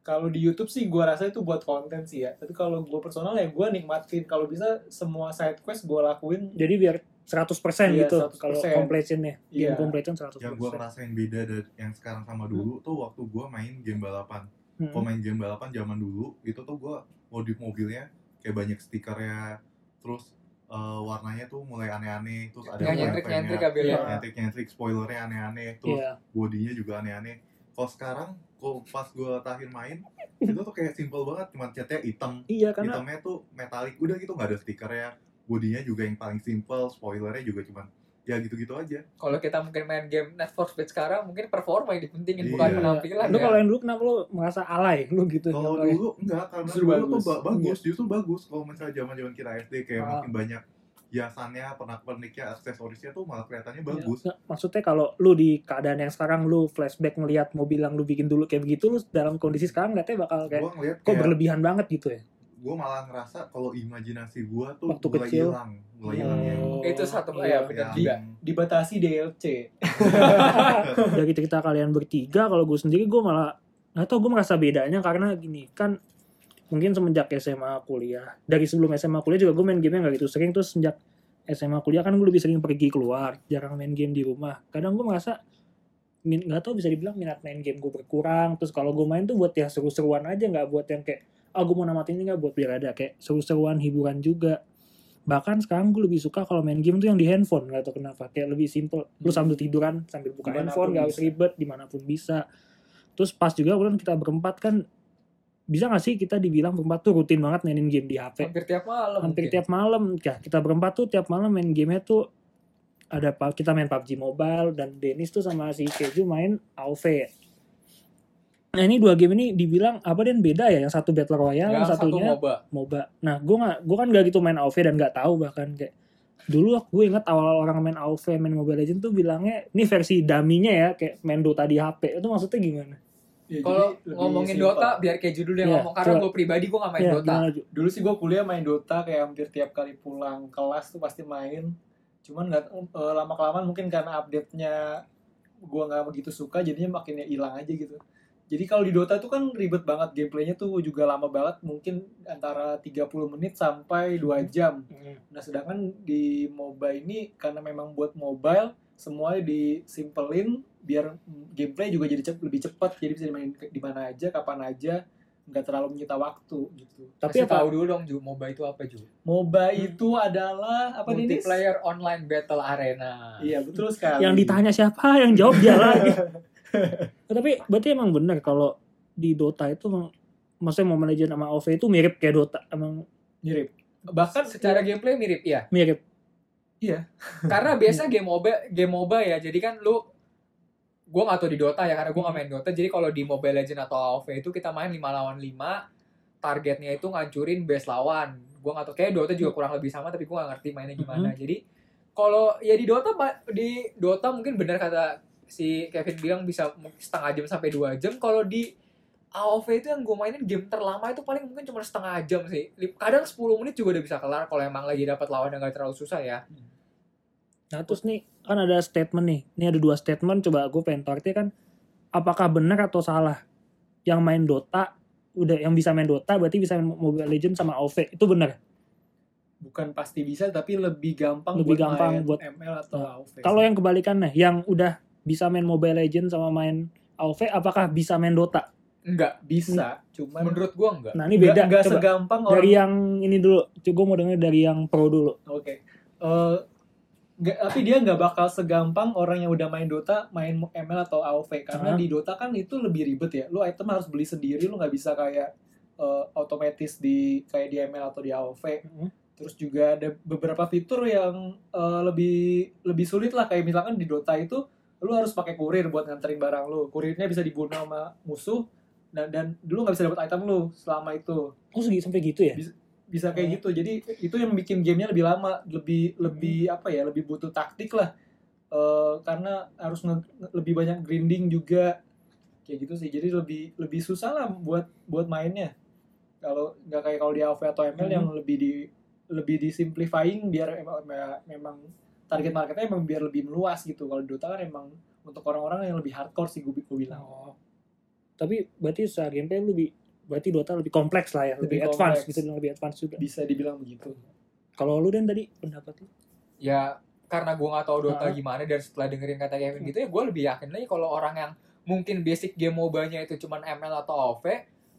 Kalau di YouTube sih gue rasa itu buat konten sih ya. Tapi kalau gue personal ya gue nikmatin. Kalau bisa semua side quest gue lakuin. Jadi biar 100% Iya, gitu 100%. kalau completionnya game Iya. completion 100% yang gue ngerasain beda dari yang sekarang sama dulu tuh waktu gue main game balapan Hmm. kalau main game balapan zaman dulu itu tuh gue modif mobilnya kayak banyak stikernya terus eh, warnanya tuh mulai aneh-aneh terus ada nyentrik-nyentrik Bill ya. Iya. nyentrik nyentrik spoilernya aneh-aneh terus Iya. bodinya juga aneh-aneh kalau sekarang kok pas gue terakhir main itu tuh kayak simple banget cuma catnya hitam iya karena hitamnya tuh metalik udah gitu nggak ada stikernya bodinya juga yang paling simple spoilernya juga cuman ya gitu-gitu aja kalau kita mungkin main game Net for Speed sekarang mungkin performa yang dipentingin Iya. bukan penampilan lu ya kalau yang dulu kenapa lu merasa alay lu gitu kalau dulu enggak karena Justru dulu bagus. tuh ba- bagus justru bagus kalau misalnya zaman zaman kita SD kayak Ah. makin banyak hiasannya pernak perniknya aksesorisnya tuh malah kelihatannya Iya. bagus Nggak, maksudnya kalau lu di keadaan yang sekarang lu flashback ngelihat mobil yang lu bikin dulu kayak begitu lu dalam kondisi sekarang liatnya bakal kayak kok kayak berlebihan banget gitu ya gue malah ngerasa kalau imajinasi gue tuh Waktu mulai kecil. hilang mulai hilang ya. Oh, itu satu iya. ya benar Yang- juga. Dibatasi DLC dari cerita kalian bertiga kalau gue sendiri gue malah nggak tau gue merasa bedanya karena gini kan mungkin semenjak SMA kuliah dari sebelum SMA kuliah juga gue main game nggak gitu sering terus sejak SMA kuliah kan gue lebih sering pergi keluar jarang main game di rumah. Kadang gue merasa nggak tau bisa dibilang minat main game gue berkurang. Terus kalau gue main tuh buat ya seru-seruan aja nggak buat yang kayak ah gue mau namatin ini nggak buat biar ada kayak seru-seruan hiburan juga. Bahkan sekarang gue lebih suka kalau main game tuh yang di handphone nggak tau kenapa. Kayak lebih simple. Lu Hmm. sambil tiduran sambil buka Di mana pun handphone nggak harus ribet di mana pun bisa. Terus pas juga kemudian kita berempat kan bisa gak sih kita dibilang berempat tuh rutin banget mainin game di HP hampir tiap malam hampir mungkin. tiap malam. Ya kita berempat tuh tiap malam main gamenya tuh ada kita main PUBG Mobile dan Dennis tuh sama si Keju main AoV nah ini dua game ini dibilang apa dan beda ya? Yang satu Battle Royale yang yang satu satunya MOBA. MOBA. Nah, gue nggak, gue kan gak gitu main AoV dan nggak tahu bahkan kayak dulu gue inget awal orang main AoV, main Mobile Legends tuh bilangnya ini versi daminya ya kayak main Dota di HP. Itu maksudnya gimana? Ya, kalau ngomongin simpel. Dota biar kayak judul yang Iya, ngomong. Karena gue pribadi gue gak main Ya, Dota. gimana, dulu sih gue kuliah main Dota kayak hampir tiap kali pulang kelas tuh pasti main. Cuman nggak eh, lama kelamaan mungkin karena update nya gue nggak begitu suka jadinya makin ya hilang aja gitu jadi kalau di Dota tuh kan ribet banget gameplaynya tuh juga lama banget mungkin antara 30 menit sampai 2 jam nah sedangkan di MOBA ini karena memang buat mobile semuanya disimpelin biar gameplay juga jadi cep- lebih cepat jadi bisa dimainin ke- di mana aja kapan aja nggak terlalu menyita waktu gitu Tapi Kasih apa? tahu dulu dong Ju MOBA itu apa Ju MOBA Hmm. itu adalah apa nih multiplayer online battle arena Iya betul sekali. Yang ditanya siapa, yang jawab dia lagi. Tapi berarti emang bener kalau di Dota itu maksudnya Mobile Legends sama AoV itu mirip kayak Dota, emang mirip. Bahkan secara gameplay mirip ya mirip. karena biasa game MOBA game MOBA ya jadi kan lu gue gak tau di Dota ya karena gue gak main Dota jadi kalau di Mobile Legends atau AoV itu kita main 5 lawan 5 targetnya itu ngancurin base lawan. Gue gak tau kayak Dota juga kurang lebih sama tapi gue gak ngerti mainnya gimana. Jadi kalau ya di Dota di Dota mungkin benar kata si Kevin bilang bisa setengah jam sampai dua jam kalau di AoV itu yang gue mainin game terlama itu paling mungkin cuma setengah jam sih. Kadang 10 menit juga udah bisa kelar kalau emang lagi dapat lawan yang gak terlalu susah ya. Nah terus nih kan ada statement nih. Ini ada dua statement. Coba gue pengen tahu artinya kan apakah benar atau salah yang main Dota udah yang bisa main Dota berarti bisa main Mobile Legends sama AoV itu benar. bukan pasti bisa tapi lebih gampang Lebih buat gampang main buat- ML atau Nah, AoV Kalau yang kebalikannya, yang udah bisa main Mobile Legends sama main AoV, apakah bisa main Dota? Enggak. bisa cuman Menurut gua enggak. Nah ini beda. nggak Coba segampang orang dari yang ini dulu. Coba gue mau denger dari yang pro dulu. Oke. Eh, nggak- tapi dia nggak bakal segampang orang yang udah main Dota main ML atau AoV karena Hah? di Dota kan itu lebih ribet ya. Lu item harus beli sendiri, lu nggak bisa kayak eh, otomatis di kayak di ML atau di AoV. Mhm. Terus juga ada beberapa fitur yang eh, lebih lebih sulit lah kayak misalkan di Dota itu lu harus pakai kurir buat nganterin barang lu. Kurirnya bisa dibunuh sama musuh dan dan dulu nggak bisa dapat item lu selama itu Oh segi sampai gitu ya? bisa kayak Oh. gitu jadi itu yang bikin gamenya lebih lama lebih lebih apa ya lebih butuh taktik lah Eh, karena harus nge- lebih banyak grinding juga kayak gitu sih jadi lebih lebih susah lah buat buat mainnya kalau nggak kayak kalau di AoV atau ML Hmm. yang lebih di lebih di simplifying biar emang, memang target marketnya emang biar lebih meluas gitu kalau di Dota kan emang untuk orang-orang yang lebih hardcore sih gue, gue bilang Oh. Tapi berarti secara gameplay lebih berarti Dota lebih kompleks lah ya, lebih, Lebih advance, kompleks. bisa dibilang lebih advance juga. bisa dibilang begitu Kalau lu dan tadi pendapat lu? Ya karena gua nggak tahu Dota Ah. gimana dan setelah dengerin kata Kevin gitu ya gua lebih yakin lagi kalau orang yang mungkin basic game MOBA-nya itu cuman ML atau AoV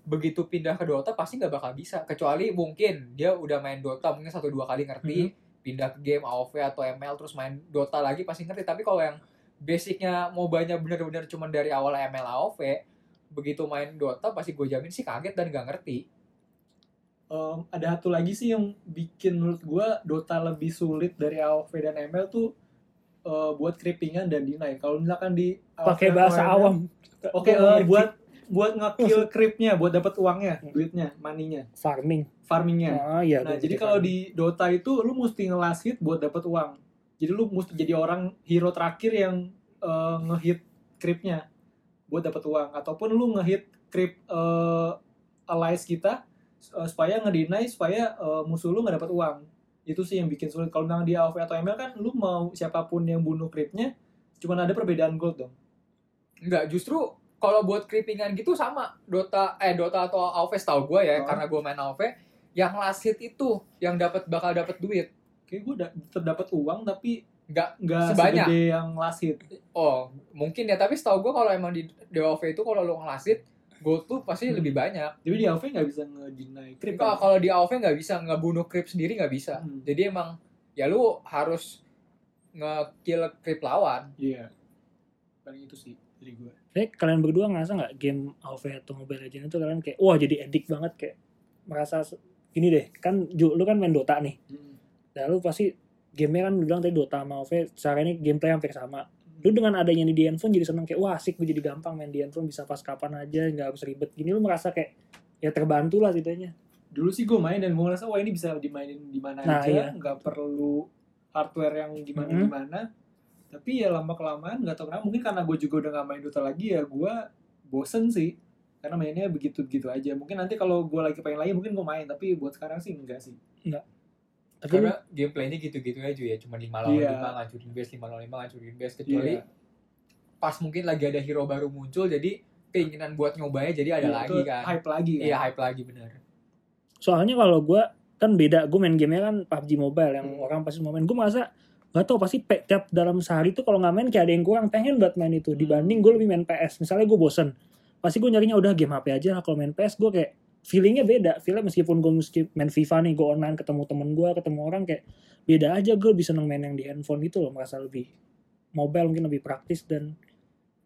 begitu pindah ke Dota pasti nggak bakal bisa kecuali mungkin dia udah main Dota mungkin satu dua kali ngerti pindah ke game AoV atau ML terus main Dota lagi pasti ngerti tapi kalau yang basicnya MOBA-nya bener-bener cuman dari awal ML AoV begitu main Dota pasti gue jamin sih kaget dan nggak ngerti Em, ada satu lagi sih yang bikin menurut gua Dota lebih sulit dari AoV dan ML tuh eh, buat creepingan dan deny. Kalau misalkan di Pakai bahasa ML, awam. Oke, Gua eh, ngerti. buat buat nge-kill creepnya, buat dapat uangnya, duitnya, maninya, farming. farmingnya. Ah iya. Nah, jadi kalau farming. di Dota itu lu mesti nge-last hit buat dapat uang. Jadi lu mesti jadi orang hero terakhir yang eh, nge-hit creepnya buat dapat uang ataupun lu nge-hit creep eh, allies kita eh, supaya ngedeny supaya eh, musuh lu nggak dapat uang. Itu sih yang bikin sulit. Kalau misalnya di AoV atau ML kan lu mau siapa pun yang bunuh creepnya cuman ada perbedaan gold dong. Enggak, justru kalau buat creepingan gitu sama Dota eh Dota atau AoV tahu gue ya Oh. karena gue main AoV yang last hit itu yang dapat bakal dapat duit. Kayak gue da- terdapat uang tapi Enggak nggak Sebanyak. segede yang last hit. oh, mungkin ya tapi setahu gue kalau emang di, di AoV itu kalau lu nge-last hit gold tuh pasti Hmm. lebih banyak. Jadi di AoV nggak bisa ngedeny creep. Kalau kalau di AoV nggak bisa ngebunuh creep sendiri nggak bisa. Hmm. Jadi emang ya lu harus nge-kill creep lawan. Iya. Paling itu sih dari gue. Eh, kalian berdua ngerasa nggak game AoV atau Mobile Legends itu kalian kayak wah jadi edik banget kayak merasa gini deh kan Ju, lu kan main Dota nih. Dan lu pasti gamenya kan lu bilang tadi Dota sama AoV secara ini gameplay hampir sama. Lu dengan adanya di handphone jadi seneng kayak wah asik gue jadi gampang main di handphone bisa pas kapan aja nggak harus ribet. Gini lu merasa kayak ya terbantu lah setidaknya. Dulu sih gue main dan gue ngerasa wah ini bisa dimainin di mana Nah, aja, iya. nggak perlu hardware yang gimana gimana. Tapi ya lama kelamaan nggak tahu kenapa mungkin karena gue juga udah nggak main Dota lagi ya gue bosen sih karena mainnya begitu begitu aja. Mungkin nanti kalau gue lagi pengen lagi mungkin gue main tapi buat sekarang sih enggak sih. tapi lu, Karena gameplaynya gitu-gitu aja ya, cuma 5 lawan Iya. 5 ngancurin base, 5 lawan 5 ngancurin base kecuali Iya. pas mungkin lagi ada hero baru muncul jadi keinginan buat nyobanya jadi ada Iya, lagi itu kan. Hype lagi kan. Iya, hype lagi bener. soalnya kalau gue kan beda gue main gamenya kan PUBG Mobile yang Hmm. orang pasti mau main gue merasa gak tau pasti pe- tiap dalam sehari tuh kalau nggak main kayak ada yang kurang pengen buat main itu. Dibanding gue lebih main PS misalnya gue bosen. Pasti gue nyarinya udah game HP aja lah. Kalau main PS gue kayak feelingnya beda. Feelnya meskipun gue mesti main FIFA nih gue online ketemu temen gue ketemu orang kayak beda aja. Gue bisa seneng main yang di handphone gitu loh merasa lebih mobile mungkin lebih praktis dan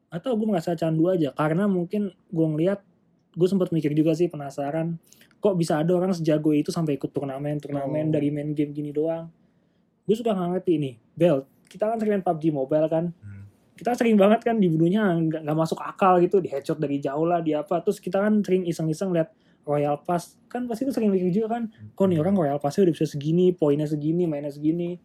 atau gue merasa candu aja. Karena mungkin gue ngeliat gue sempat mikir juga sih penasaran kok bisa ada orang sejago itu sampai ikut turnamen turnamen Oh. dari main game gini doang gue suka nggak ngerti nih Bel kita kan sering main PUBG Mobile kan Hmm. kita sering banget kan dibunuhnya nggak masuk akal gitu di headshot dari jauh lah di apa terus kita kan sering iseng-iseng lihat Royal Pass kan pasti lu sering mikir juga kan kok nih orang Royal Passnya udah bisa segini poinnya segini mainnya segini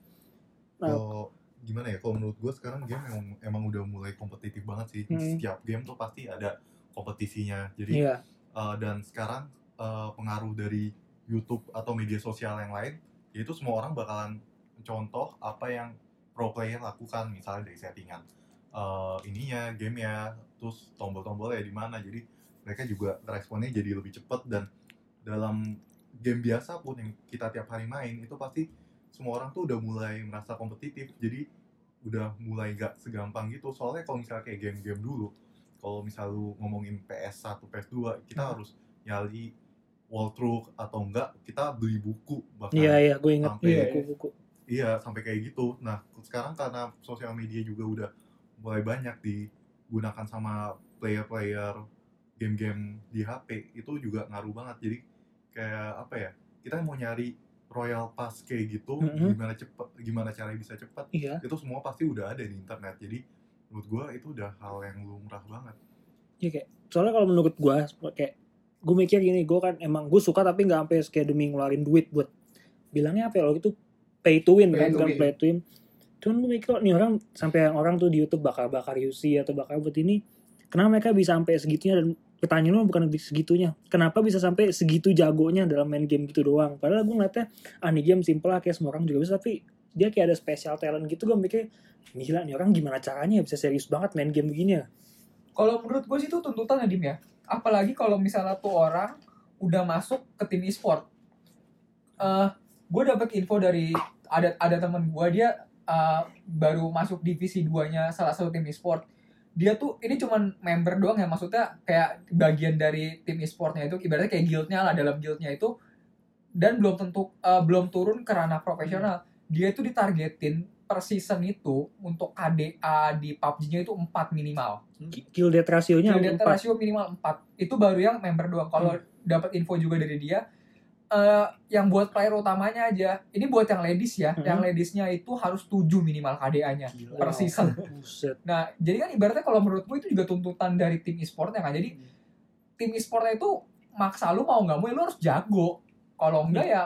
nah Kalau gimana ya? Kalau menurut gue sekarang game emang, emang udah mulai kompetitif banget sih. Hmm. Setiap game tuh pasti ada kompetisinya. Jadi iya uh, dan sekarang uh, pengaruh dari YouTube atau media sosial yang lain, yaitu semua orang bakalan contoh apa yang pro player lakukan misalnya dari settingan eh, ininya gamenya terus tombol-tombolnya di mana. Jadi mereka juga responnya jadi lebih cepat dan dalam game biasa pun yang kita tiap hari main itu pasti semua orang tuh udah mulai merasa kompetitif. Jadi udah mulai gak segampang gitu. Soalnya kalau misalnya kayak game-game dulu kalau misal lu ngomongin PS1, PS2 kita Hmm. harus nyari walkthrough atau enggak kita beli buku. Bahkan Iya iya, gue inget Sampai- buku-buku. Iya, sampai kayak gitu. Nah, sekarang karena sosial media juga udah mulai banyak digunakan sama player-player game-game di HP, itu juga ngaruh banget. Jadi kayak apa ya? Kita mau nyari Royal Pass kayak gitu, Mhm. gimana cepet, gimana caranya bisa cepet, Iya. itu semua pasti udah ada di internet. Jadi menurut gua itu udah hal yang lumrah banget. Iya kayak soalnya kalau menurut gue kayak gue mikir gini, gue kan emang gue suka tapi nggak sampai kayak demi ngeluarin duit buat bilangnya apa ya kalau itu pay to win Pay kan to bukan win. play to win. Cuman gue mikir nih orang sampai orang tuh di YouTube bakar-bakar UC atau bakar buat ini, kenapa mereka bisa sampai segitunya dan pertanyaannya bukan lebih segitunya. Kenapa bisa sampai segitu jagonya dalam main game gitu doang? Padahal gue ngeliatnya ah nih game simple lah kayak semua orang juga bisa tapi dia kayak ada special talent gitu gue mikir gila nih orang gimana caranya bisa serius banget main game begini ya Kalau menurut gue sih itu tuntutan ya Dim ya. Apalagi kalau misalnya tuh orang udah masuk ke tim e-sport. Eh, gue dapet info dari ada ada teman gue dia eh, baru masuk divisi 2-nya salah satu tim e-sport. Dia tuh ini cuman member doang ya maksudnya kayak bagian dari tim e-sportnya itu ibaratnya kayak guildnya lah dalam guildnya itu dan belum tentu eh, belum turun ke ranah profesional. Dia itu ditargetin per season itu untuk KDA di PUBG-nya itu 4 minimal kill death ratio-nya kill death ratio minimal 4 itu baru yang member doang kalau Hmm. dapat info juga dari dia eh yang buat player utamanya aja ini buat yang ladies ya Hmm. yang ladiesnya itu harus 7 minimal KDA-nya Gila. per season Buset. nah jadi kan ibaratnya kalau menurutku itu juga tuntutan dari tim e-sportnya kan jadi tim e-sportnya itu maksa lu mau nggak mau ya lu harus jago kalau enggak ya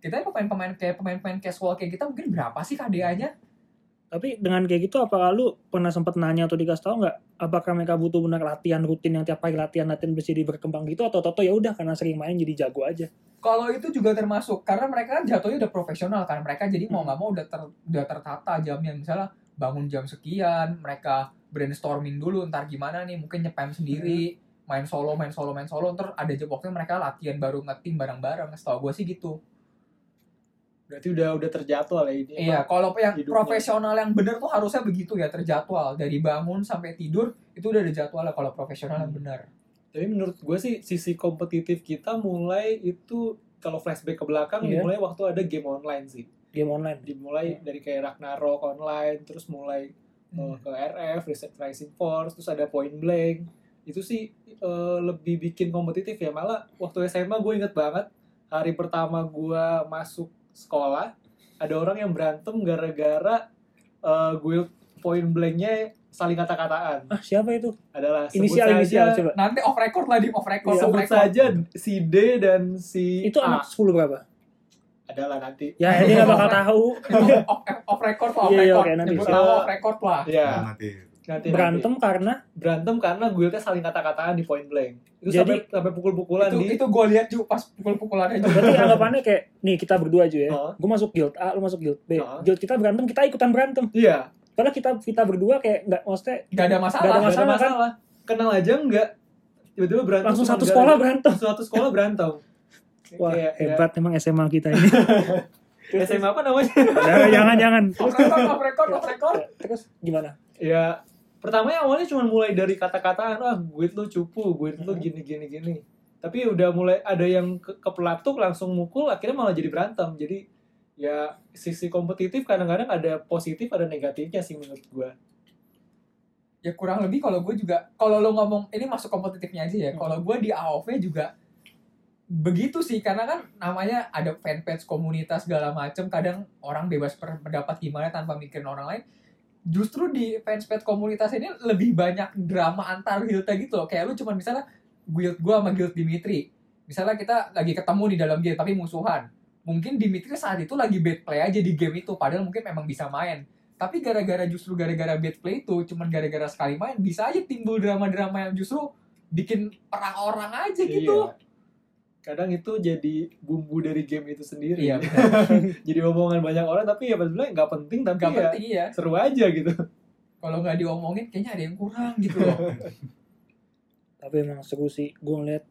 kita pemain-pemain kayak pemain-pemain casual kayak kita mungkin berapa sih KDA-nya Tapi dengan kayak gitu apakah lu pernah sempat nanya atau dikasih tahu nggak apakah mereka butuh benar latihan rutin yang tiap hari latihan latihan bisa berkembang gitu atau toto ya udah karena sering main jadi jago aja. Kalau itu juga termasuk karena mereka kan jatuhnya udah profesional kan mereka jadi mau Hmm. nggak mau udah ter, udah tertata jamnya. Misalnya bangun jam sekian mereka brainstorming dulu ntar gimana nih mungkin nyepam sendiri main solo main solo main solo ntar ada jam waktunya mereka latihan baru ngetim bareng-bareng. Setahu gue sih gitu. Berarti udah udah terjadwal ya ini. iya kalau yang hidupnya. profesional yang bener tuh harusnya begitu ya terjadwal. Dari bangun sampai tidur itu udah ada jadwalnya kalau profesional yang bener Tapi menurut gue sih sisi kompetitif kita mulai itu kalau flashback ke belakang Iya. dimulai waktu ada game online sih. Game online. Dimulai dari kayak Ragnarok online, terus mulai uh, ke RF, Reset Rising Force, terus ada Point Blank. Itu sih uh, lebih bikin kompetitif ya. Malah waktu SMA gue inget banget hari pertama gue masuk sekolah ada orang yang berantem gara-gara uh, guild Point Blanknya saling kata-kataan. Ah siapa itu? Adalah sebut Inisial saja- inisial coba. nanti off record lah di off record Iya, off sebut record saja si D dan si Itu A. anak 10 berapa? Adalah nanti. Ya dia nggak bakal tahu. off, off record lah off Iya, iya, record oke, nanti Nyebut nama off record lah Ya, Nah, nanti nanti Berantem karena nanti. berantem karena guildnya saling kata-kataan di point blank. Itu Jadi- sampai sampai pukul-pukulan itu di itu gue lihat juga pas pukul-pukulan aja berarti anggapannya kayak nih kita berdua aja ya. Oh. Gue masuk guild A, lu masuk guild B. Oh. Guild kita berantem, kita ikutan berantem. Iya, Padahal kita kita berdua kayak nggak maksudnya gak ada masalah Nggak ada nggak ada masalah, kan? masalah. Kenal aja enggak. Tiba-tiba berantem langsung satu gara- sekolah berantem. satu sekolah berantem. Wah Kayak- hebat emang SMA kita ini. SMA apa namanya? Jangan jangan jangan. off record off record off record Terus gimana? ya pertamanya awalnya cuma mulai dari kata-kataan ah guild lu cupu, guild lu Hmm. gini gini gini. Tapi udah mulai ada yang ke, kepelatuk langsung mukul akhirnya malah jadi berantem. Jadi ya sisi kompetitif kadang-kadang ada positif ada negatifnya sih menurut gua. ya kurang lebih kalau gue juga kalau lo ngomong ini masuk kompetitifnya aja ya Hmm. kalau gue di AOV juga begitu sih karena kan namanya ada fanpage komunitas segala macem kadang orang bebas berpendapat gimana tanpa mikirin orang lain justru di fanpage komunitas ini lebih banyak drama antar guildnya gitu loh. kayak lu cuma misalnya guild gue sama guild Dimitri misalnya kita lagi ketemu di dalam game tapi musuhan mungkin Dimitri saat itu lagi bad play aja di game itu padahal mungkin memang bisa main tapi gara-gara justru gara-gara bad play itu cuman gara-gara sekali main bisa aja timbul drama-drama yang justru bikin orang-orang aja gitu Iya. kadang itu jadi bumbu dari game itu sendiri Iya, jadi omongan banyak orang tapi ya sebenarnya nggak penting tapi Gak ya penting iya. seru aja gitu Kalau nggak diomongin kayaknya ada yang kurang gitu loh. tapi emang seru sih gue ngeliat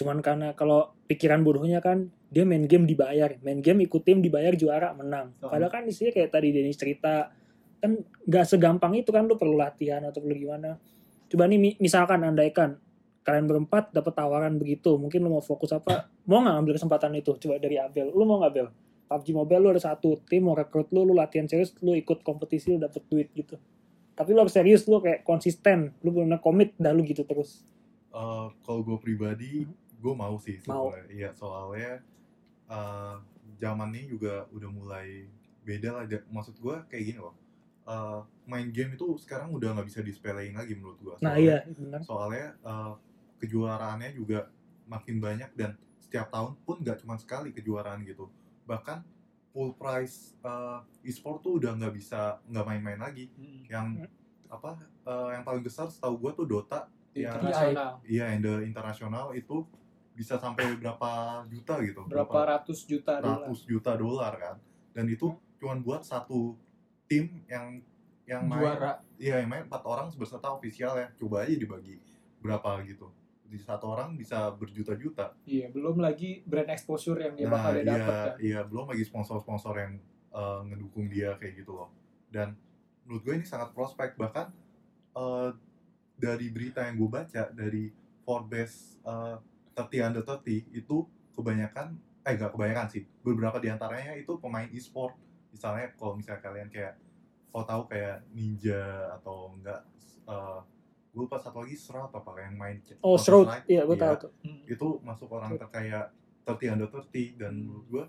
cuman karena kalau pikiran bodohnya kan dia main game dibayar main game ikut tim dibayar juara menang. Oh. padahal kan isinya kayak tadi Dennis cerita kan nggak segampang itu kan lu perlu latihan atau perlu gimana. Coba nih mi- misalkan andaikan kalian berempat dapat tawaran begitu mungkin lu mau fokus apa mau nggak ambil kesempatan itu? Coba dari Abel lu mau nggak Abel? PUBG Mobile lu ada satu tim mau rekrut lu lu latihan serius lu ikut kompetisi lu dapet duit gitu. Tapi lu harus serius lu kayak konsisten lu benar komit dah lu gitu terus. Eh, kalau gue pribadi gue mau sih Mau. sebenarnya. Iya soalnya eh, zaman ini juga udah mulai beda lah. Maksud gue kayak gini loh. Eh, main game itu sekarang udah nggak bisa disepelein lagi menurut gue nah iya benar. soalnya eh, kejuaraannya juga makin banyak dan setiap tahun pun nggak cuma sekali kejuaraan gitu. Bahkan full price eh, e-sport tuh udah nggak bisa nggak main-main lagi. Yang apa eh, yang paling besar setahu gue tuh Dota. Yang iya yang the internasional itu bisa sampai berapa juta gitu berapa ratus juta dolar. ratus juta dolar kan. Dan itu cuman buat satu tim yang yang main. Juara. iya yang main empat orang berserta ofisial ya. Coba aja dibagi berapa gitu. Di satu orang bisa berjuta-juta. Iya belum lagi brand exposure yang dia nah bakal dia iya dapat kan. iya belum lagi sponsor-sponsor yang eh, ngedukung dia kayak gitu loh. Dan menurut gue ini sangat prospek. Bahkan eh, dari berita yang gue baca dari Forbes uh, 30 under 30 itu kebanyakan eh gak kebanyakan sih. Beberapa di antaranya itu pemain e-sport. Misalnya kalau misalnya kalian kayak kalau tahu kayak ninja atau enggak uh, gue lupa satu lagi Shroud apa yang main oh Strike. iya gue tahu tuh. Hmm. itu masuk orang terkaya 30 under 30 dan Hmm. menurut gue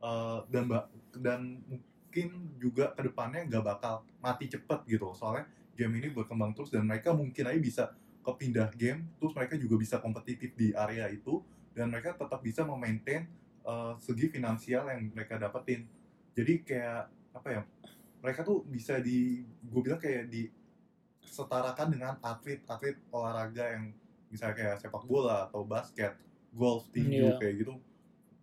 uh, dan ba- dan mungkin juga ke depannya nggak bakal mati cepet gitu. Soalnya game ini berkembang terus dan mereka mungkin aja bisa kepindah game terus mereka juga bisa kompetitif di area itu dan mereka tetap bisa memaintain uh, segi finansial yang mereka dapetin jadi kayak apa ya mereka tuh bisa di gue bilang kayak di setarakan dengan atlet-atlet olahraga yang misalnya kayak sepak bola atau basket, golf, tinju Iya. kayak gitu.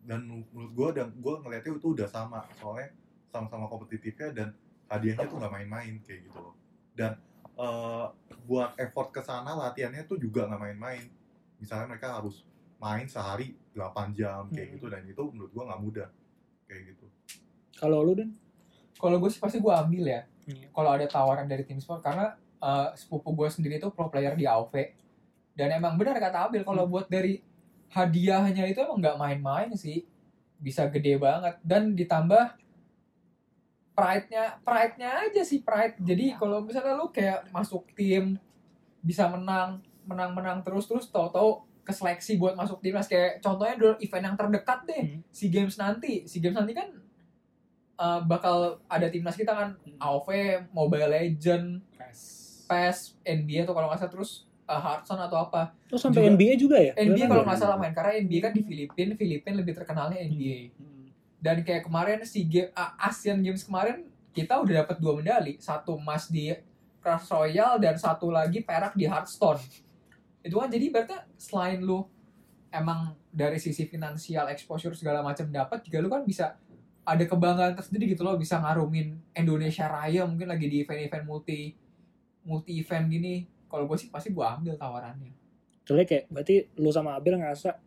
Dan menurut gue dan gue ngeliatnya itu udah sama, soalnya sama-sama kompetitifnya dan hadiahnya tuh nggak main-main kayak gitu loh. Dan eh, buat effort ke sana latihannya tuh juga nggak main-main. Misalnya mereka harus main sehari 8 jam kayak Hmm. gitu dan itu menurut gue nggak mudah kayak gitu. kalau lu dan Kalau gue sih pasti gue ambil ya. Iya. Kalau ada tawaran dari tim sport karena eh, sepupu gue sendiri itu pro player di AOV dan emang benar kata Abil kalau buat dari hadiahnya itu emang nggak main-main sih bisa gede banget dan ditambah pride-nya pride-nya aja sih pride. Jadi kalau misalnya lu kayak masuk tim bisa menang menang menang terus terus tau-tau ke seleksi buat masuk timnas. Kayak contohnya dulu event yang terdekat deh Hmm. si games nanti. Si games nanti kan uh, bakal ada timnas kita kan. AOV Mobile Legend PES NBA tuh kalau nggak salah. Terus uh, Hearthstone atau apa. Oh sampai Juga- NBA juga ya? NBA kalau ya? nggak salah main. Karena NBA kan di Filipina Filipina lebih terkenalnya NBA Hmm. Dan kayak kemarin si game ah, Asian Games kemarin kita udah dapat dua medali. Satu emas di Clash Royale dan satu lagi perak di Hearthstone. Itu kan jadi berarti selain lu emang dari sisi finansial exposure segala macam dapat juga lu kan bisa ada kebanggaan tersendiri gitu loh bisa ngarumin Indonesia Raya mungkin lagi di event-event multi multi event gini. Kalau gue sih pasti gue ambil tawarannya. Soalnya kayak berarti lu sama Abel ngerasa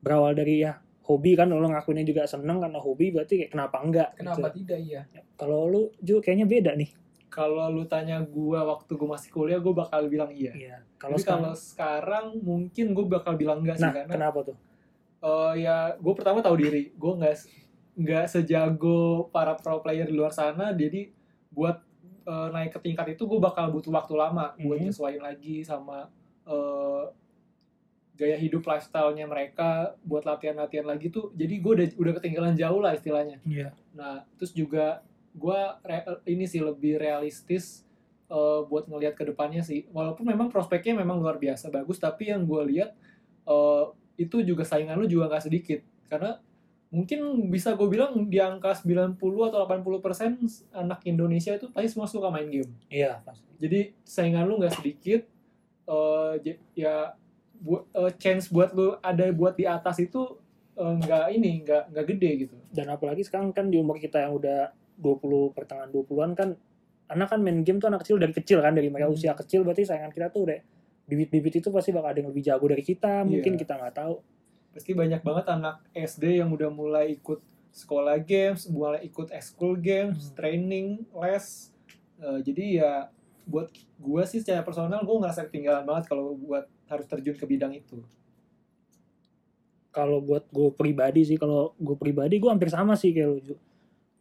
berawal dari ya hobi kan lu ngakuinnya juga seneng karena hobi berarti kayak kenapa enggak kenapa gitu. tidak ya Kalau lu Ju kayaknya beda nih. Kalau lu tanya gua waktu gua masih kuliah, gua bakal bilang iya. Iya. Kalau sekarang kalau sekarang mungkin gue bakal bilang enggak sih nah, karena kenapa tuh? eh, ya gue pertama tahu diri gue nggak nggak sejago para pro player di luar sana jadi buat eh, naik ke tingkat itu gue bakal butuh waktu lama buat Mhm. nyesuaiin lagi sama eh, gaya hidup lifestyle-nya mereka buat latihan-latihan lagi tuh jadi gue udah udah ketinggalan jauh lah istilahnya Iya. nah terus juga gue ini sih lebih realistis eh, buat ngelihat ke depannya sih walaupun memang prospeknya memang luar biasa bagus tapi yang gue lihat eh, itu juga saingan lu juga nggak sedikit karena mungkin bisa gue bilang di angka 90 atau 80 persen anak Indonesia itu pasti semua suka main game Iya, pasti. jadi saingan lu nggak sedikit j- ya buat eh, chance buat lu ada buat di atas itu eh, nggak ini nggak nggak gede gitu dan apalagi sekarang kan di umur kita yang udah 20 pertengahan 20-an kan anak kan main game tuh anak kecil dari kecil kan dari mereka Hmm. usia kecil berarti saingan kita tuh udah bibit-bibit itu pasti bakal ada yang lebih jago dari kita mungkin Iya. kita nggak tahu pasti banyak banget anak SD yang udah mulai ikut sekolah games, mulai ikut ekskul games, Hmm. training, les. Eh, jadi ya buat gue sih secara personal gue ngerasa ketinggalan banget kalau buat harus terjun ke bidang itu. kalau buat gue pribadi sih kalau gue pribadi gue hampir sama sih kayak lu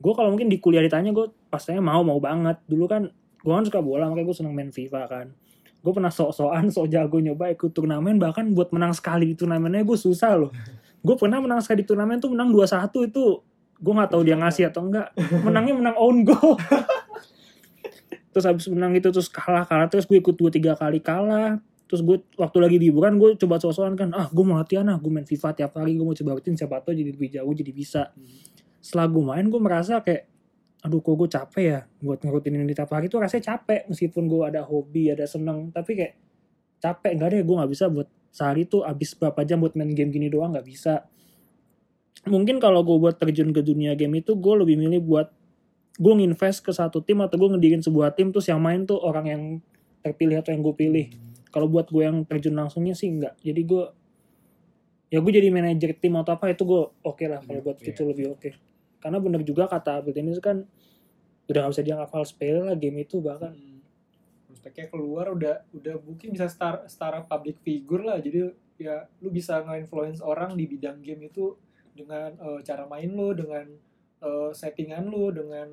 gue kalau mungkin di kuliah ditanya gue pastinya mau mau banget. Dulu kan gue kan suka bola makanya gue seneng main FIFA kan. Gue pernah sok-sokan sok jago nyoba ikut turnamen bahkan buat menang sekali turnamennya gue susah loh. Gue pernah menang sekali di turnamen tuh menang 2-1 itu gue nggak tahu dia ngasih atau enggak menangnya menang own goal. Terus habis menang itu terus kalah kalah terus gue ikut dua tiga kali kalah terus gue waktu lagi di liburan gue coba sosokan kan ah gue mau latihan ah gue main FIFA tiap hari gue mau coba rutin siapa tahu jadi lebih jauh jadi bisa. Setelah gue main gue merasa kayak aduh kok gue capek ya buat ngerutinin di tiap hari? Itu rasanya capek meskipun gue ada hobi ada seneng tapi kayak capek nggak deh gue nggak bisa buat sehari tuh abis berapa jam buat main game gini doang nggak bisa. Mungkin kalau gue buat terjun ke dunia game itu gue lebih milih buat gue nginvest ke satu tim atau gue ngedirin sebuah tim terus yang main tuh orang yang terpilih atau yang gue pilih kalau buat gue yang terjun langsungnya sih enggak jadi gue ya gue jadi manajer tim atau apa itu gue oke lah kalau buat Iya. itu lebih oke. Karena bener juga kata Abel ini kan udah gak bisa dianggap hal sepele lah game itu bahkan. Hmm. Prospeknya keluar udah udah mungkin bisa star setara public figure lah. Jadi ya lu bisa nge-influence orang di bidang game itu dengan eh, cara main lu dengan eh, settingan lu dengan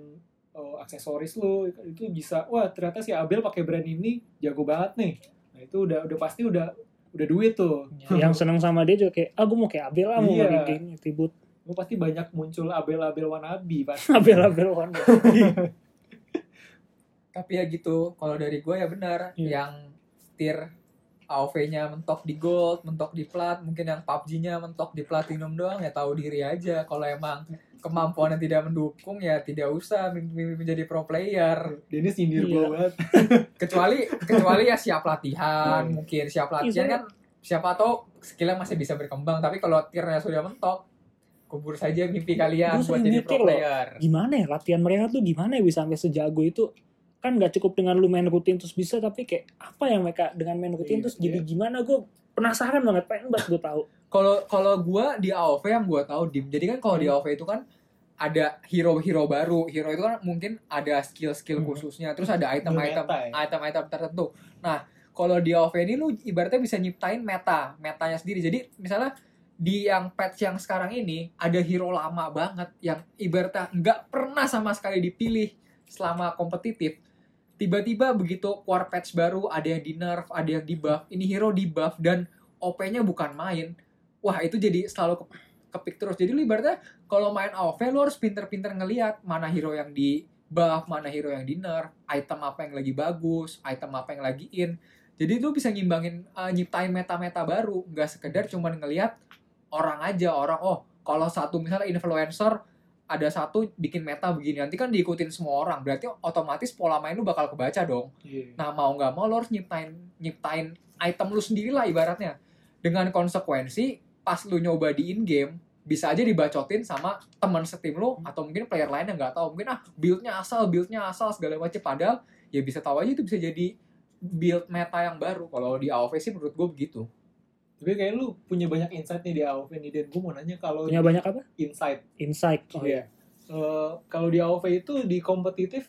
eh, aksesoris lu. Itu bisa wah ternyata si Abel pakai brand ini jago banget nih nah itu udah udah pasti udah udah duit tuh yang seneng sama dia juga kayak ah gue mau kayak Abel lah mau Iya. main game ribut lu pasti banyak muncul Abel-Abel wannabe pasti Abel Abel one tapi ya gitu kalau dari gue ya benar Iya. yang tier AOV-nya mentok di gold, mentok di plat, mungkin yang PUBG-nya mentok di platinum doang ya tahu diri aja. Kalau emang kemampuannya tidak mendukung ya tidak usah men- men- menjadi pro player. Dennis nyindir Iya. gua banget Kecuali kecuali ya siap latihan, Hmm. mungkin siap latihan Iya, kan siapa tahu skillnya masih bisa berkembang. Tapi kalau tiernya sudah mentok, kubur saja mimpi kalian Gua buat jadi pro loh. player. gimana ya latihan mereka tuh gimana ya bisa sampai sejago itu kan nggak cukup dengan lu main rutin terus bisa tapi kayak apa yang mereka dengan main rutin Iya, terus jadi iya. gimana gue penasaran banget pengen banget gue tahu kalau kalau gua di AOV yang gua tahu dim. Jadi kan kalau di AOV itu kan ada hero-hero baru. Hero itu kan mungkin ada skill-skill Hmm. khususnya. Terus ada item-item ya? item-item tertentu. Nah kalau di AOV ini lu ibaratnya bisa nyiptain meta metanya sendiri. Jadi misalnya di yang patch yang sekarang ini ada hero lama banget yang ibaratnya nggak pernah sama sekali dipilih selama kompetitif. Tiba-tiba begitu keluar patch baru ada yang di nerf ada yang di buff. Ini hero di buff dan OP-nya bukan main wah itu jadi selalu ke- kepik terus. Jadi lu ibaratnya kalau main AoV lu harus pinter-pinter ngelihat mana hero yang di buff mana hero yang di nerf item apa yang lagi bagus item apa yang lagi in. Jadi lu bisa ngimbangin eh, nyiptain meta-meta baru. Nggak sekedar cuman ngelihat orang aja orang oh kalau satu misalnya influencer ada satu bikin meta begini nanti kan diikutin semua orang. Berarti otomatis pola main lu bakal kebaca dong. Iya. Nah mau nggak mau lo harus nyiptain nyiptain item lu sendiri lah ibaratnya. Dengan konsekuensi pas lu nyoba di in game bisa aja dibacotin sama teman setim lu atau mungkin player lain yang nggak tahu. Mungkin ah buildnya asal buildnya asal segala macam padahal ya bisa tahu aja itu bisa jadi build meta yang baru. Kalau di AoV sih menurut gue begitu. Tapi kayak lu punya banyak insight nih di AoV nih dan. Gue mau nanya kalau punya banyak apa? Insight. Insight. Oh Iya. Eh, kalau di AoV itu di kompetitif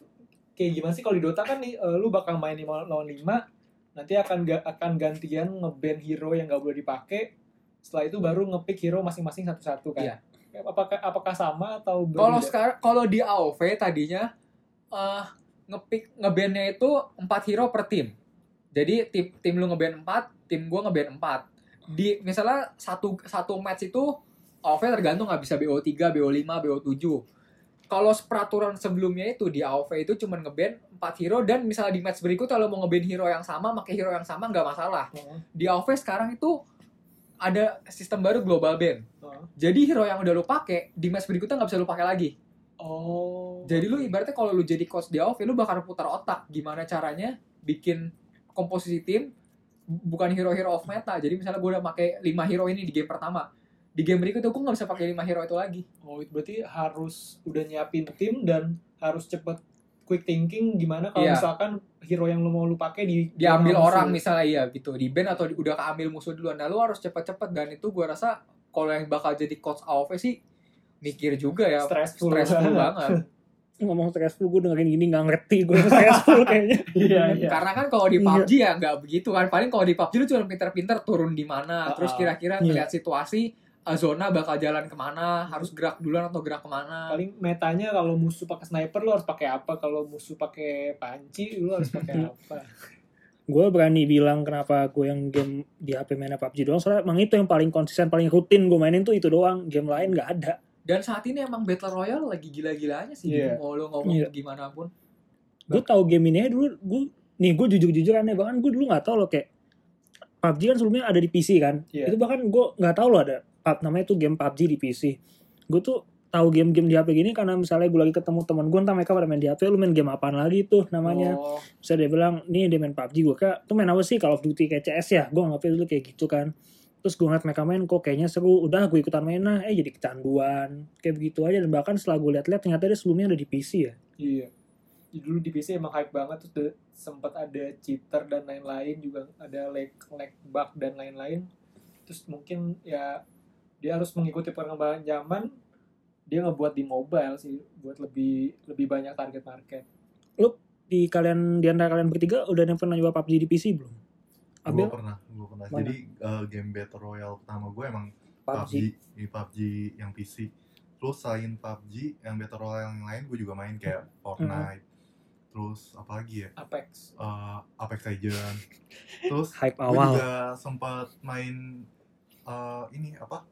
kayak gimana sih? Kalau di Dota kan nih eh, lu bakal main 5 lawan 5 nanti akan ga- akan gantian ngeban hero yang gak boleh dipakai setelah itu baru ngepick hero masing-masing satu-satu kan. Iya. apakah apakah sama atau kalau sekarang kalau di AoV tadinya eh ngepick ngebandnya itu empat hero per tim. Jadi tim tim lu ngeband 4 tim gua ngeband 4 di misalnya satu satu match itu AoV tergantung nggak bisa BO3 BO5 BO7 kalau peraturan sebelumnya itu di AoV itu cuma ngeband 4 hero dan misalnya di match berikutnya kalau mau ngeband hero yang sama pakai hero yang sama nggak masalah. Heeh, di AoV sekarang itu ada sistem baru global ban jadi hero yang udah lu pakai di match berikutnya nggak bisa lu pakai lagi oh jadi lu ibaratnya kalau lu jadi coach di AoV lu bakal putar otak gimana caranya bikin komposisi tim bukan hero-hero of meta. Jadi misalnya gue udah pakai 5 hero ini di game pertama. Di game berikutnya gue nggak bisa pakai 5 hero itu lagi. Oh, itu berarti harus udah nyiapin tim dan harus cepet quick thinking gimana kalau Iya. misalkan hero yang lu mau lu pakai di Diambil musuh. orang misalnya iya gitu. Di ban atau di- udah keambil musuh duluan. Nah lu harus cepet-cepet dan itu gue rasa kalau yang bakal jadi coach AOV sih mikir juga ya. Stressful Stressful banget. banget. ngomong stressful gue dengerin gini nggak ngerti gue stressful kayaknya Iya, iya. Karena kan kalau di Iya. PUBG ya nggak begitu kan. Paling kalau di PUBG lu cuma pinter-pinter turun di mana, Ah, terus kira-kira Iya. ngeliat situasi uh, zona bakal jalan ke mana, harus gerak duluan atau gerak ke mana. paling metanya kalau musuh pakai sniper lu harus pakai apa kalau musuh pakai panci lu harus pakai apa gue berani bilang kenapa gue yang game di HP mainnya PUBG doang soalnya emang itu yang paling konsisten paling rutin gue mainin tuh itu doang game lain nggak ada Dan saat ini emang Battle Royale lagi gila-gilanya sih gitu. Mau lu ngomong Iya. gimana pun. gue tahu game ini dulu gue nih gue jujur jujur aneh bahkan gue dulu nggak tahu loh kayak PUBG kan sebelumnya ada di PC kan Iya. itu bahkan gue nggak tahu loh ada namanya tuh game PUBG di PC gue tuh tahu game-game di HP gini karena misalnya gue lagi ketemu teman gue entah mereka pada main di HP lu main game apaan lagi tuh namanya. Oh, bisa dia bilang nih dia main PUBG gue kayak tuh main apa sih? Call of Duty kayak CS ya? Gue nggak dulu kayak gitu kan. Terus gue ngeliat mereka main kok kayaknya seru. Udah gue ikutan main nah eh jadi kecanduan. Kayak begitu aja. Dan bahkan setelah gue liat-liat ternyata dia sebelumnya ada di PC ya. Iya. Dulu di PC emang hype banget de- sempat ada cheater dan lain-lain juga ada lag lag bug dan lain-lain. Terus mungkin ya dia harus mengikuti perkembangan zaman dia ngebuat di mobile sih buat lebih lebih banyak target market. Di kalian di antara kalian bertiga udah ada yang pernah nyoba PUBG di PC belum? Gue pernah gue pernah. Mana? jadi eh, game battle royale pertama gue emang PUBG PUBG di PUBG yang PC terus selain PUBG yang battle royale yang lain gue juga main kayak Fortnite. Terus apa lagi ya? Apex. Eh, Apex Legends. Terus hype gue awal. juga sempat main eh, ini apa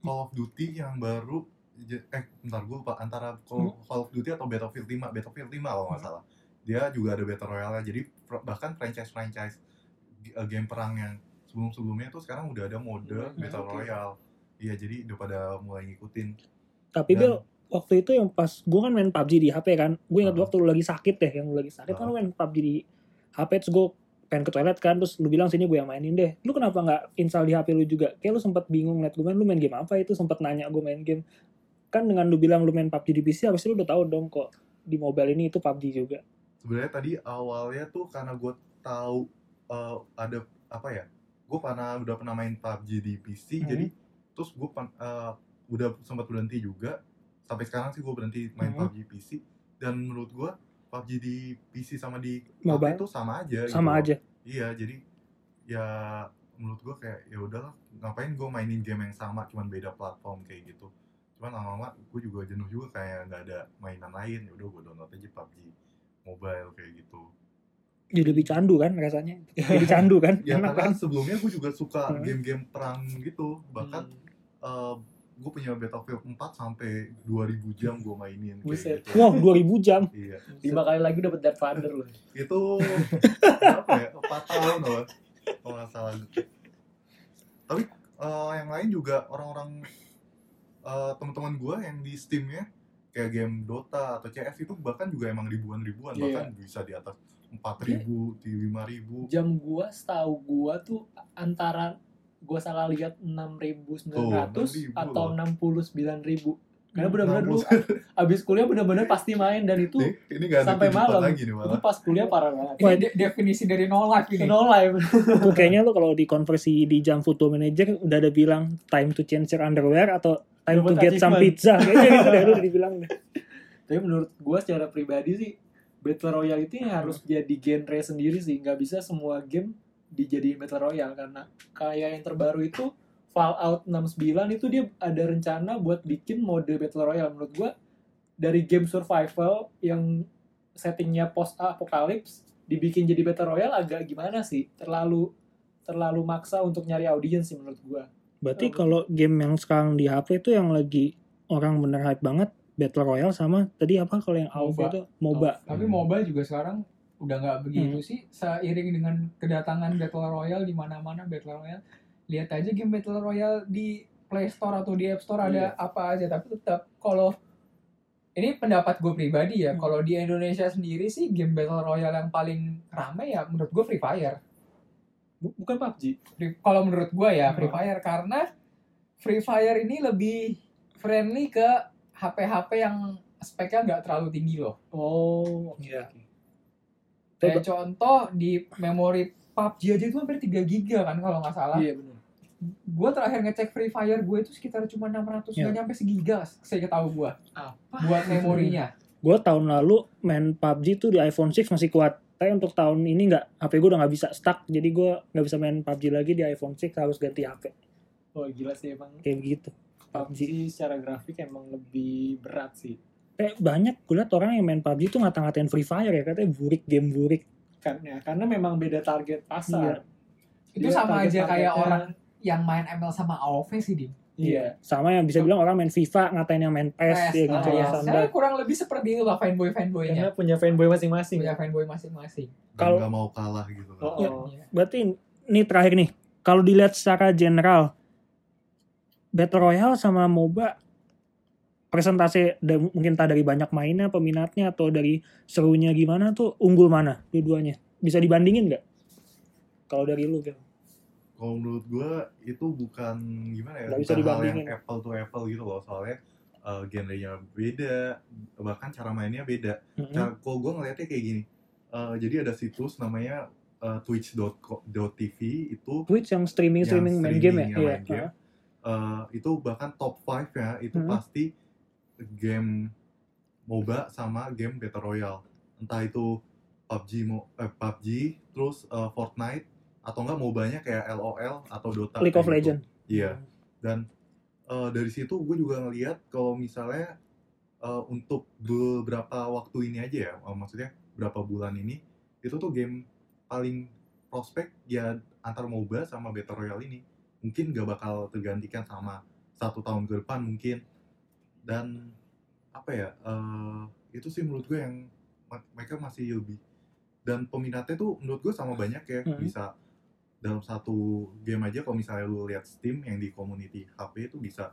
Call of Duty yang baru eh bentar gue lupa antara Call, Call of Duty atau Battlefield 5 Battlefield 5 kalau nggak salah dia juga ada battle royale jadi bahkan franchise franchise game perang yang sebelum sebelumnya tuh sekarang udah ada mode Hmm, battle oke. royale iya jadi udah pada mulai ngikutin tapi Dan- Bel waktu itu yang pas gue kan main PUBG di HP kan gue ingat Ah. waktu lu lagi sakit deh yang lu lagi sakit kan Ah. lu main PUBG di HP terus gue pengen ke toilet kan terus lu bilang sini gue yang mainin deh. Lu kenapa nggak install di HP lu juga? Kayak lu sempat bingung liat gue main lu main game apa itu? Sempat nanya gue main game. Kan dengan lu bilang lu main PUBG di PC habis itu lu udah tahu dong kok di mobile ini itu PUBG juga. Sebenarnya tadi awalnya tuh karena gue tahu eh, ada apa ya gue pernah udah pernah main PUBG di PC Hmm. jadi terus gue udah sempat berhenti juga. Sampai sekarang sih gue berhenti main Hmm. PUBG PC dan menurut gue PUBG di PC sama di Mobile. Itu sama aja gitu sama loh. aja iya jadi ya menurut gue kayak ya udahlah ngapain gue mainin game yang sama cuman beda platform kayak gitu cuman lama-lama gue juga jenuh juga kayak nggak ada mainan lain ya udah gue download aja PUBG mobile kayak gitu jadi lebih candu kan rasanya jadi candu kan ya enak karena kan sebelumnya gue juga suka Hmm. game-game perang gitu bahkan Hmm. Gue punya Battlefield 4 sampai 2000 jam gue mainin kayak gitu. Wow 2000 jam? Iya. Lima kali lagi dapat Darth Vader loh. Itu berapa ya 4 tahun loh kalau nggak salah. Tapi eh, yang lain juga orang-orang eh, teman-teman gue yang di Steamnya kayak game Dota atau CS itu bahkan juga emang ribuan-ribuan Iya. bahkan bisa di atas 4000 di 5000 jam gua setahu gua tuh antara gua salah lihat 6.900 6.000 atau loh. 69.000 karena benar-benar dulu abis kuliah benar-benar pasti main dan itu ini gak ada sampai malam. lagi nih itu malah pas kuliah parah banget. Ini de- definisi dari no life ini. no live Tuh kayaknya lu kalau dikonversi di jam Football Manager udah ada bilang time to change your underwear atau time to Dapat get some pizza. Kayaknya gitu deh lu udah dibilang deh. tapi menurut gua secara pribadi sih Battle Royale itu harus jadi genre sendiri sih. Nggak bisa semua game dijadiin Battle Royale karena kayak yang terbaru itu Fallout 69 itu dia ada rencana buat bikin mode Battle Royale. Menurut gua dari game survival yang settingnya post apocalypse dibikin jadi Battle Royale agak gimana sih? Terlalu terlalu maksa untuk nyari audiens sih menurut gua. Berarti kalau game yang sekarang di HP itu yang lagi orang bener hype banget Battle Royale sama tadi apa? Kalau yang AoV MOBA. itu MOBA. Tapi mobile juga sekarang udah nggak begitu sih. Seiring dengan kedatangan Battle Royale di mana-mana Battle Royale. Lihat aja game Battle Royale di Play Store atau di App Store ada apa aja. Tapi tetap kalau ini pendapat gue pribadi ya. Hmm. Kalau di Indonesia sendiri sih game Battle Royale yang paling rame ya menurut gue Free Fire. Bu- bukan PUBG. Free- kalau menurut gua ya Free Hmm. Fire karena Free Fire ini lebih friendly ke HP-HP yang speknya nggak terlalu tinggi loh. Oh. Iya. oke. Kayak contoh di memori PUBG aja itu hampir 3 giga kan kalau nggak salah. Iya benar. Gue terakhir ngecek Free Fire gue itu sekitar cuma 600 Iya. nggak nyampe segiga saya tahu gue Apa? buat memorinya. Gue tahun lalu main PUBG tuh di iPhone 6 masih kuat. Tapi untuk tahun ini nggak, HP gue udah nggak bisa stuck. Jadi gue nggak bisa main PUBG lagi di iPhone 6 harus ganti HP. Oh gila sih emang Kayak begitu. PUBG secara grafik emang lebih berat sih. Kayak banyak gue liat orang yang main PUBG tuh ngata-ngatain Free Fire ya katanya burik game burik. Karena karena memang beda target pasar. Itu Dia sama aja kayak orang yang main ML sama AoV sih dim. Iya. Sama yang bisa bilang orang main FIFA ngatain yang main PES, ya gitu ya. ya. Saya kurang lebih seperti itu lah fanboy fanboynya. Karena punya fanboy masing-masing. Punya fanboy masing-masing. Kalau- nggak mau kalah gitu kan. Oh, Iya. oh. Iya. Berarti ini terakhir nih, kalau dilihat secara general, Battle Royale sama MOBA presentasi mungkin tak dari banyak mainnya, peminatnya atau dari serunya gimana tuh unggul mana dua-duanya? Bisa dibandingin nggak? Kalau dari lu, Gil. Kalau menurut gue itu bukan gimana ya, Nggak bisa hal yang dibandingin. apple to apple gitu loh. Soalnya eh, genrenya beda, bahkan cara mainnya beda. Mhm. Cara, kalau gue ngeliatnya kayak gini, eh, jadi ada situs namanya eh, twitch.tv itu Twitch yang streaming streaming yang main game ya, streaming, main game. eh, itu bahkan top 5 ya itu Hmm. pasti game MOBA sama game Battle Royale. Entah itu PUBG, Mo- eh, PUBG terus eh, Fortnite atau enggak MOBA-nya kayak LOL atau Dota. League of gitu. Legends. Iya. Dan eh, dari situ gue juga ngeliat kalau misalnya eh, untuk beberapa waktu ini aja ya, eh, maksudnya berapa bulan ini itu tuh game paling prospek ya antar MOBA sama Battle Royale ini mungkin gak bakal tergantikan sama satu tahun ke depan mungkin dan apa ya eh, itu sih menurut gue yang mereka masih lebih dan peminatnya tuh menurut gue sama banyak ya Hmm. bisa dalam satu game aja kalau misalnya lu lihat Steam yang di community HP itu bisa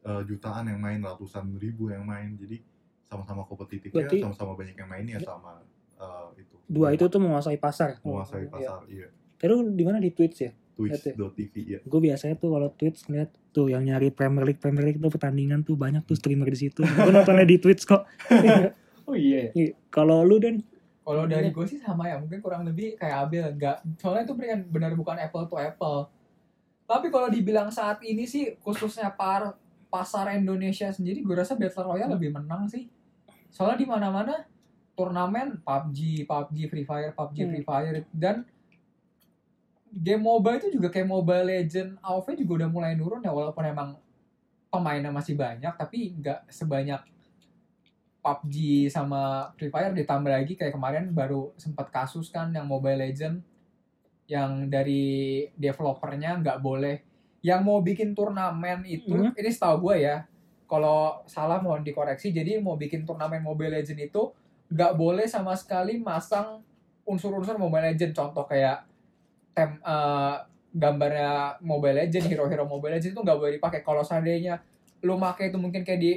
eh, jutaan yang main ratusan ribu yang main jadi sama-sama kompetitif ya sama-sama banyak yang mainnya sama eh, itu Dua itu tuh menguasai pasar. menguasai Iya. pasar iya Tadi lu di mana di Twitch ya? Twitch.tv ya Gue biasanya tuh kalau Twitch ngeliat tuh yang nyari Premier League Premier League tuh pertandingan tuh banyak tuh streamer di situ. Gue nontonnya di Twitch kok. Oh iya. ya. Iya. Kalau lu dan Kalau dari gue sih sama ya, mungkin kurang lebih kayak Abel enggak. Soalnya itu benar benar bukan apple to apple. Tapi kalau dibilang saat ini sih khususnya par pasar Indonesia sendiri gue rasa Battle Royale lebih menang sih. Soalnya di mana-mana turnamen PUBG, PUBG Free Fire, PUBG Hmm. Free Fire dan game MOBA itu juga kayak Mobile Legend, AoV juga udah mulai nurun ya walaupun emang pemainnya masih banyak tapi nggak sebanyak PUBG sama Free Fire ditambah lagi. Kayak kemarin baru sempat kasus kan yang Mobile Legend yang dari developernya nggak boleh. Yang mau bikin turnamen itu Hmm. ini setahu gue ya kalau salah mohon dikoreksi jadi mau bikin turnamen Mobile Legend itu nggak boleh sama sekali masang unsur-unsur Mobile Legend. Contoh kayak tem eh, gambarnya Mobile Legend hero-hero Mobile Legend itu nggak boleh dipakai. Kalau seandainya lu pakai itu mungkin kayak di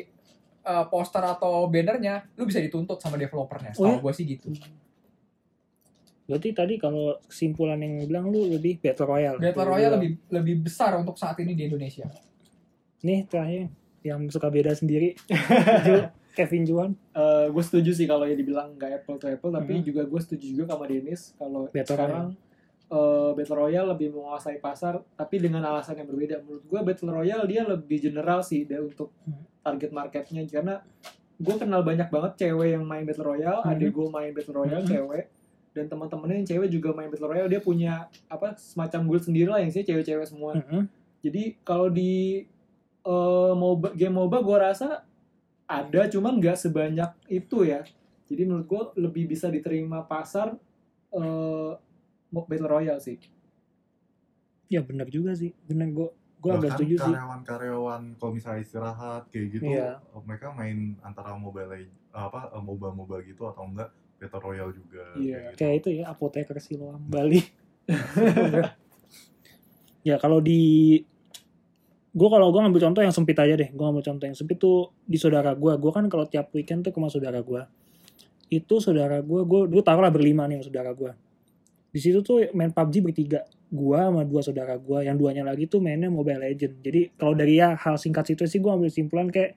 eh, poster atau bannernya lu bisa dituntut sama developernya. Oh setahu ya? gue sih gitu. Berarti tadi kalau kesimpulan yang bilang lu lebih Battle Royale. Battle Royale lebih lebih besar untuk saat ini di Indonesia. Nih terakhir yang suka beda sendiri. Kevin Juan. Gue setuju sih kalau ya dibilang nggak apple to apple, tapi Hmm. juga gue setuju juga sama Dennis. Kalau Battle sekarang eh, Battle Royale lebih menguasai pasar, tapi dengan alasan yang berbeda. Menurut gue Battle Royale dia lebih general sih dia untuk Hmm. target marketnya karena gue kenal banyak banget cewek yang main Battle Royale, Hmm. adik gue main Battle Royale Hmm. cewek dan teman-temannya yang cewek juga main Battle Royale dia punya apa semacam guild sendiri lah yang sih cewek-cewek semua. Mhm. Jadi kalau di eh, MOBA, game MOBA gue rasa ada, cuman nggak sebanyak itu ya. Jadi menurut gue lebih bisa diterima pasar mo- Battle Royale sih. Ya benar juga sih. Benar gue gue agak setuju sih. karyawan-karyawan kalau misalnya istirahat kayak gitu Iya. mereka main antara mobile apa moba moba gitu atau enggak battle royale juga Iya. kayak gitu. Kayak itu ya apoteker Siloam Bali. ya kalau di gue kalau gue ngambil contoh yang sempit aja deh gue ngambil contoh yang sempit tuh di saudara gue gue kan kalau tiap weekend tuh ke rumah saudara gue itu saudara gue gue gue taruh lah berlima nih sama saudara gue di situ tuh main PUBG bertiga. Gua sama dua saudara gua. Yang duanya lagi tuh mainnya Mobile Legend. Jadi kalau dari ya hal singkat situ sih gua ambil simpulan kayak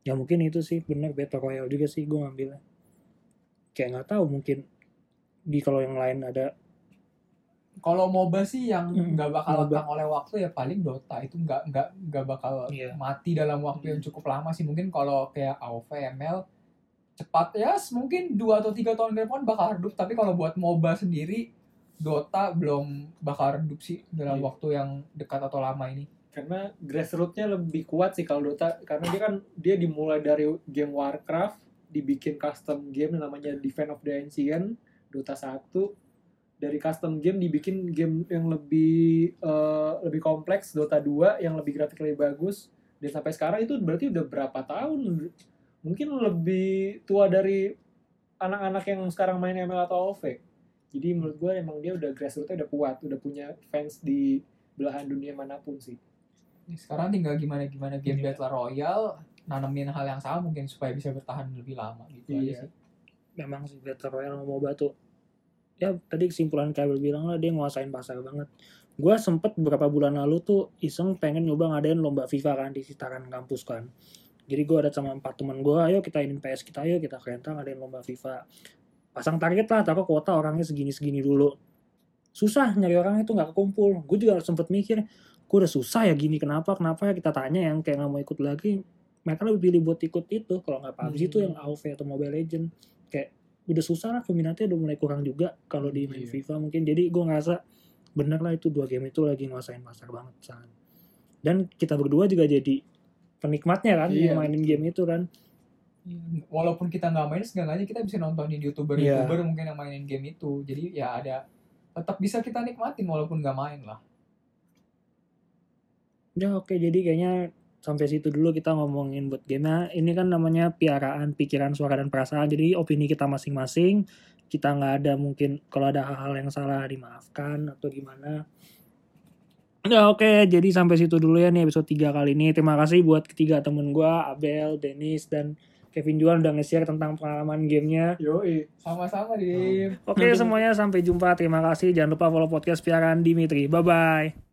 ya mungkin itu sih. Bener Battle Royale juga sih gua ngambilnya. Kayak nggak tahu mungkin di kalau yang lain ada. Kalau MOBA sih yang Hmm, nggak bakal lekang oleh waktu ya paling Dota. Itu nggak nggak nggak bakal Iya. mati dalam waktu yang cukup lama sih. Mungkin kalau kayak AoV ML cepat. Ya mungkin dua atau tiga tahun ke depan bakal redup tapi kalau buat MOBA sendiri Dota belum bakal redup sih dalam Iya. waktu yang dekat atau lama ini. Karena grassrootsnya lebih kuat sih kalau Dota karena dia kan dia dimulai dari game Warcraft dibikin custom game namanya Defense of the Ancient Dota 1 dari custom game dibikin game yang lebih eh, lebih kompleks Dota 2 yang lebih grafik lebih bagus. Dan sampai sekarang itu berarti udah berapa tahun mungkin lebih tua dari anak-anak yang sekarang main ML atau OV jadi menurut gue emang dia udah grassrootsnya udah kuat udah punya fans di belahan dunia mana pun sih. Sekarang tinggal gimana gimana game Iya. Battle Royale nanemin hal yang sama mungkin supaya bisa bertahan lebih lama gitu Iya. aja sih. Memang sih Battle Royale sama MOBA tuh ya tadi kesimpulan Kabel bilang lah dia nguasain pasar banget. Gue sempet beberapa bulan lalu tuh iseng pengen nyoba ngadain lomba FIFA kan di sekitaran kampus kan jadi gue ada sama empat teman gue ayo kita ingin PS kita ayo kita kerenta ngadain lomba FIFA. Pasang target lah taruh kuota orangnya segini segini dulu. Susah nyari orang itu nggak kekumpul. Gue juga sempet mikir gue udah susah ya gini kenapa kenapa ya? Kita tanya yang kayak nggak mau ikut lagi mereka lebih pilih buat ikut itu. Kalau nggak PUBG itu Hmm. yang AoV atau Mobile Legend kayak udah susah lah peminatnya udah mulai kurang juga kalau di main Iya. FIFA mungkin. Jadi gue ngerasa bener lah itu dua game itu lagi nguasain pasar banget sangat dan kita berdua juga jadi penikmatnya kan Iya, yang mainin game itu kan. Walaupun kita nggak main seenggaknya kita bisa nontonin youtuber Iya. youtuber mungkin yang mainin game itu. Jadi ya ada tetap bisa kita nikmatin walaupun nggak main lah. Ya oke jadi kayaknya sampai situ dulu kita ngomongin buat game ini kan namanya piaraan pikiran suara dan perasaan. Jadi opini kita masing-masing kita nggak ada mungkin kalau ada hal-hal yang salah dimaafkan atau gimana Ya oke, jadi sampai situ dulu ya nih episode 3 kali ini. Terima kasih buat ketiga temen gua, Abel, Dennis, dan Kevin Juan udah nge-share tentang pengalaman gamenya. Yoi. sama-sama di Oke semuanya sampai jumpa. Terima kasih. Jangan lupa follow podcast Piaraan Dimitri. Bye-bye.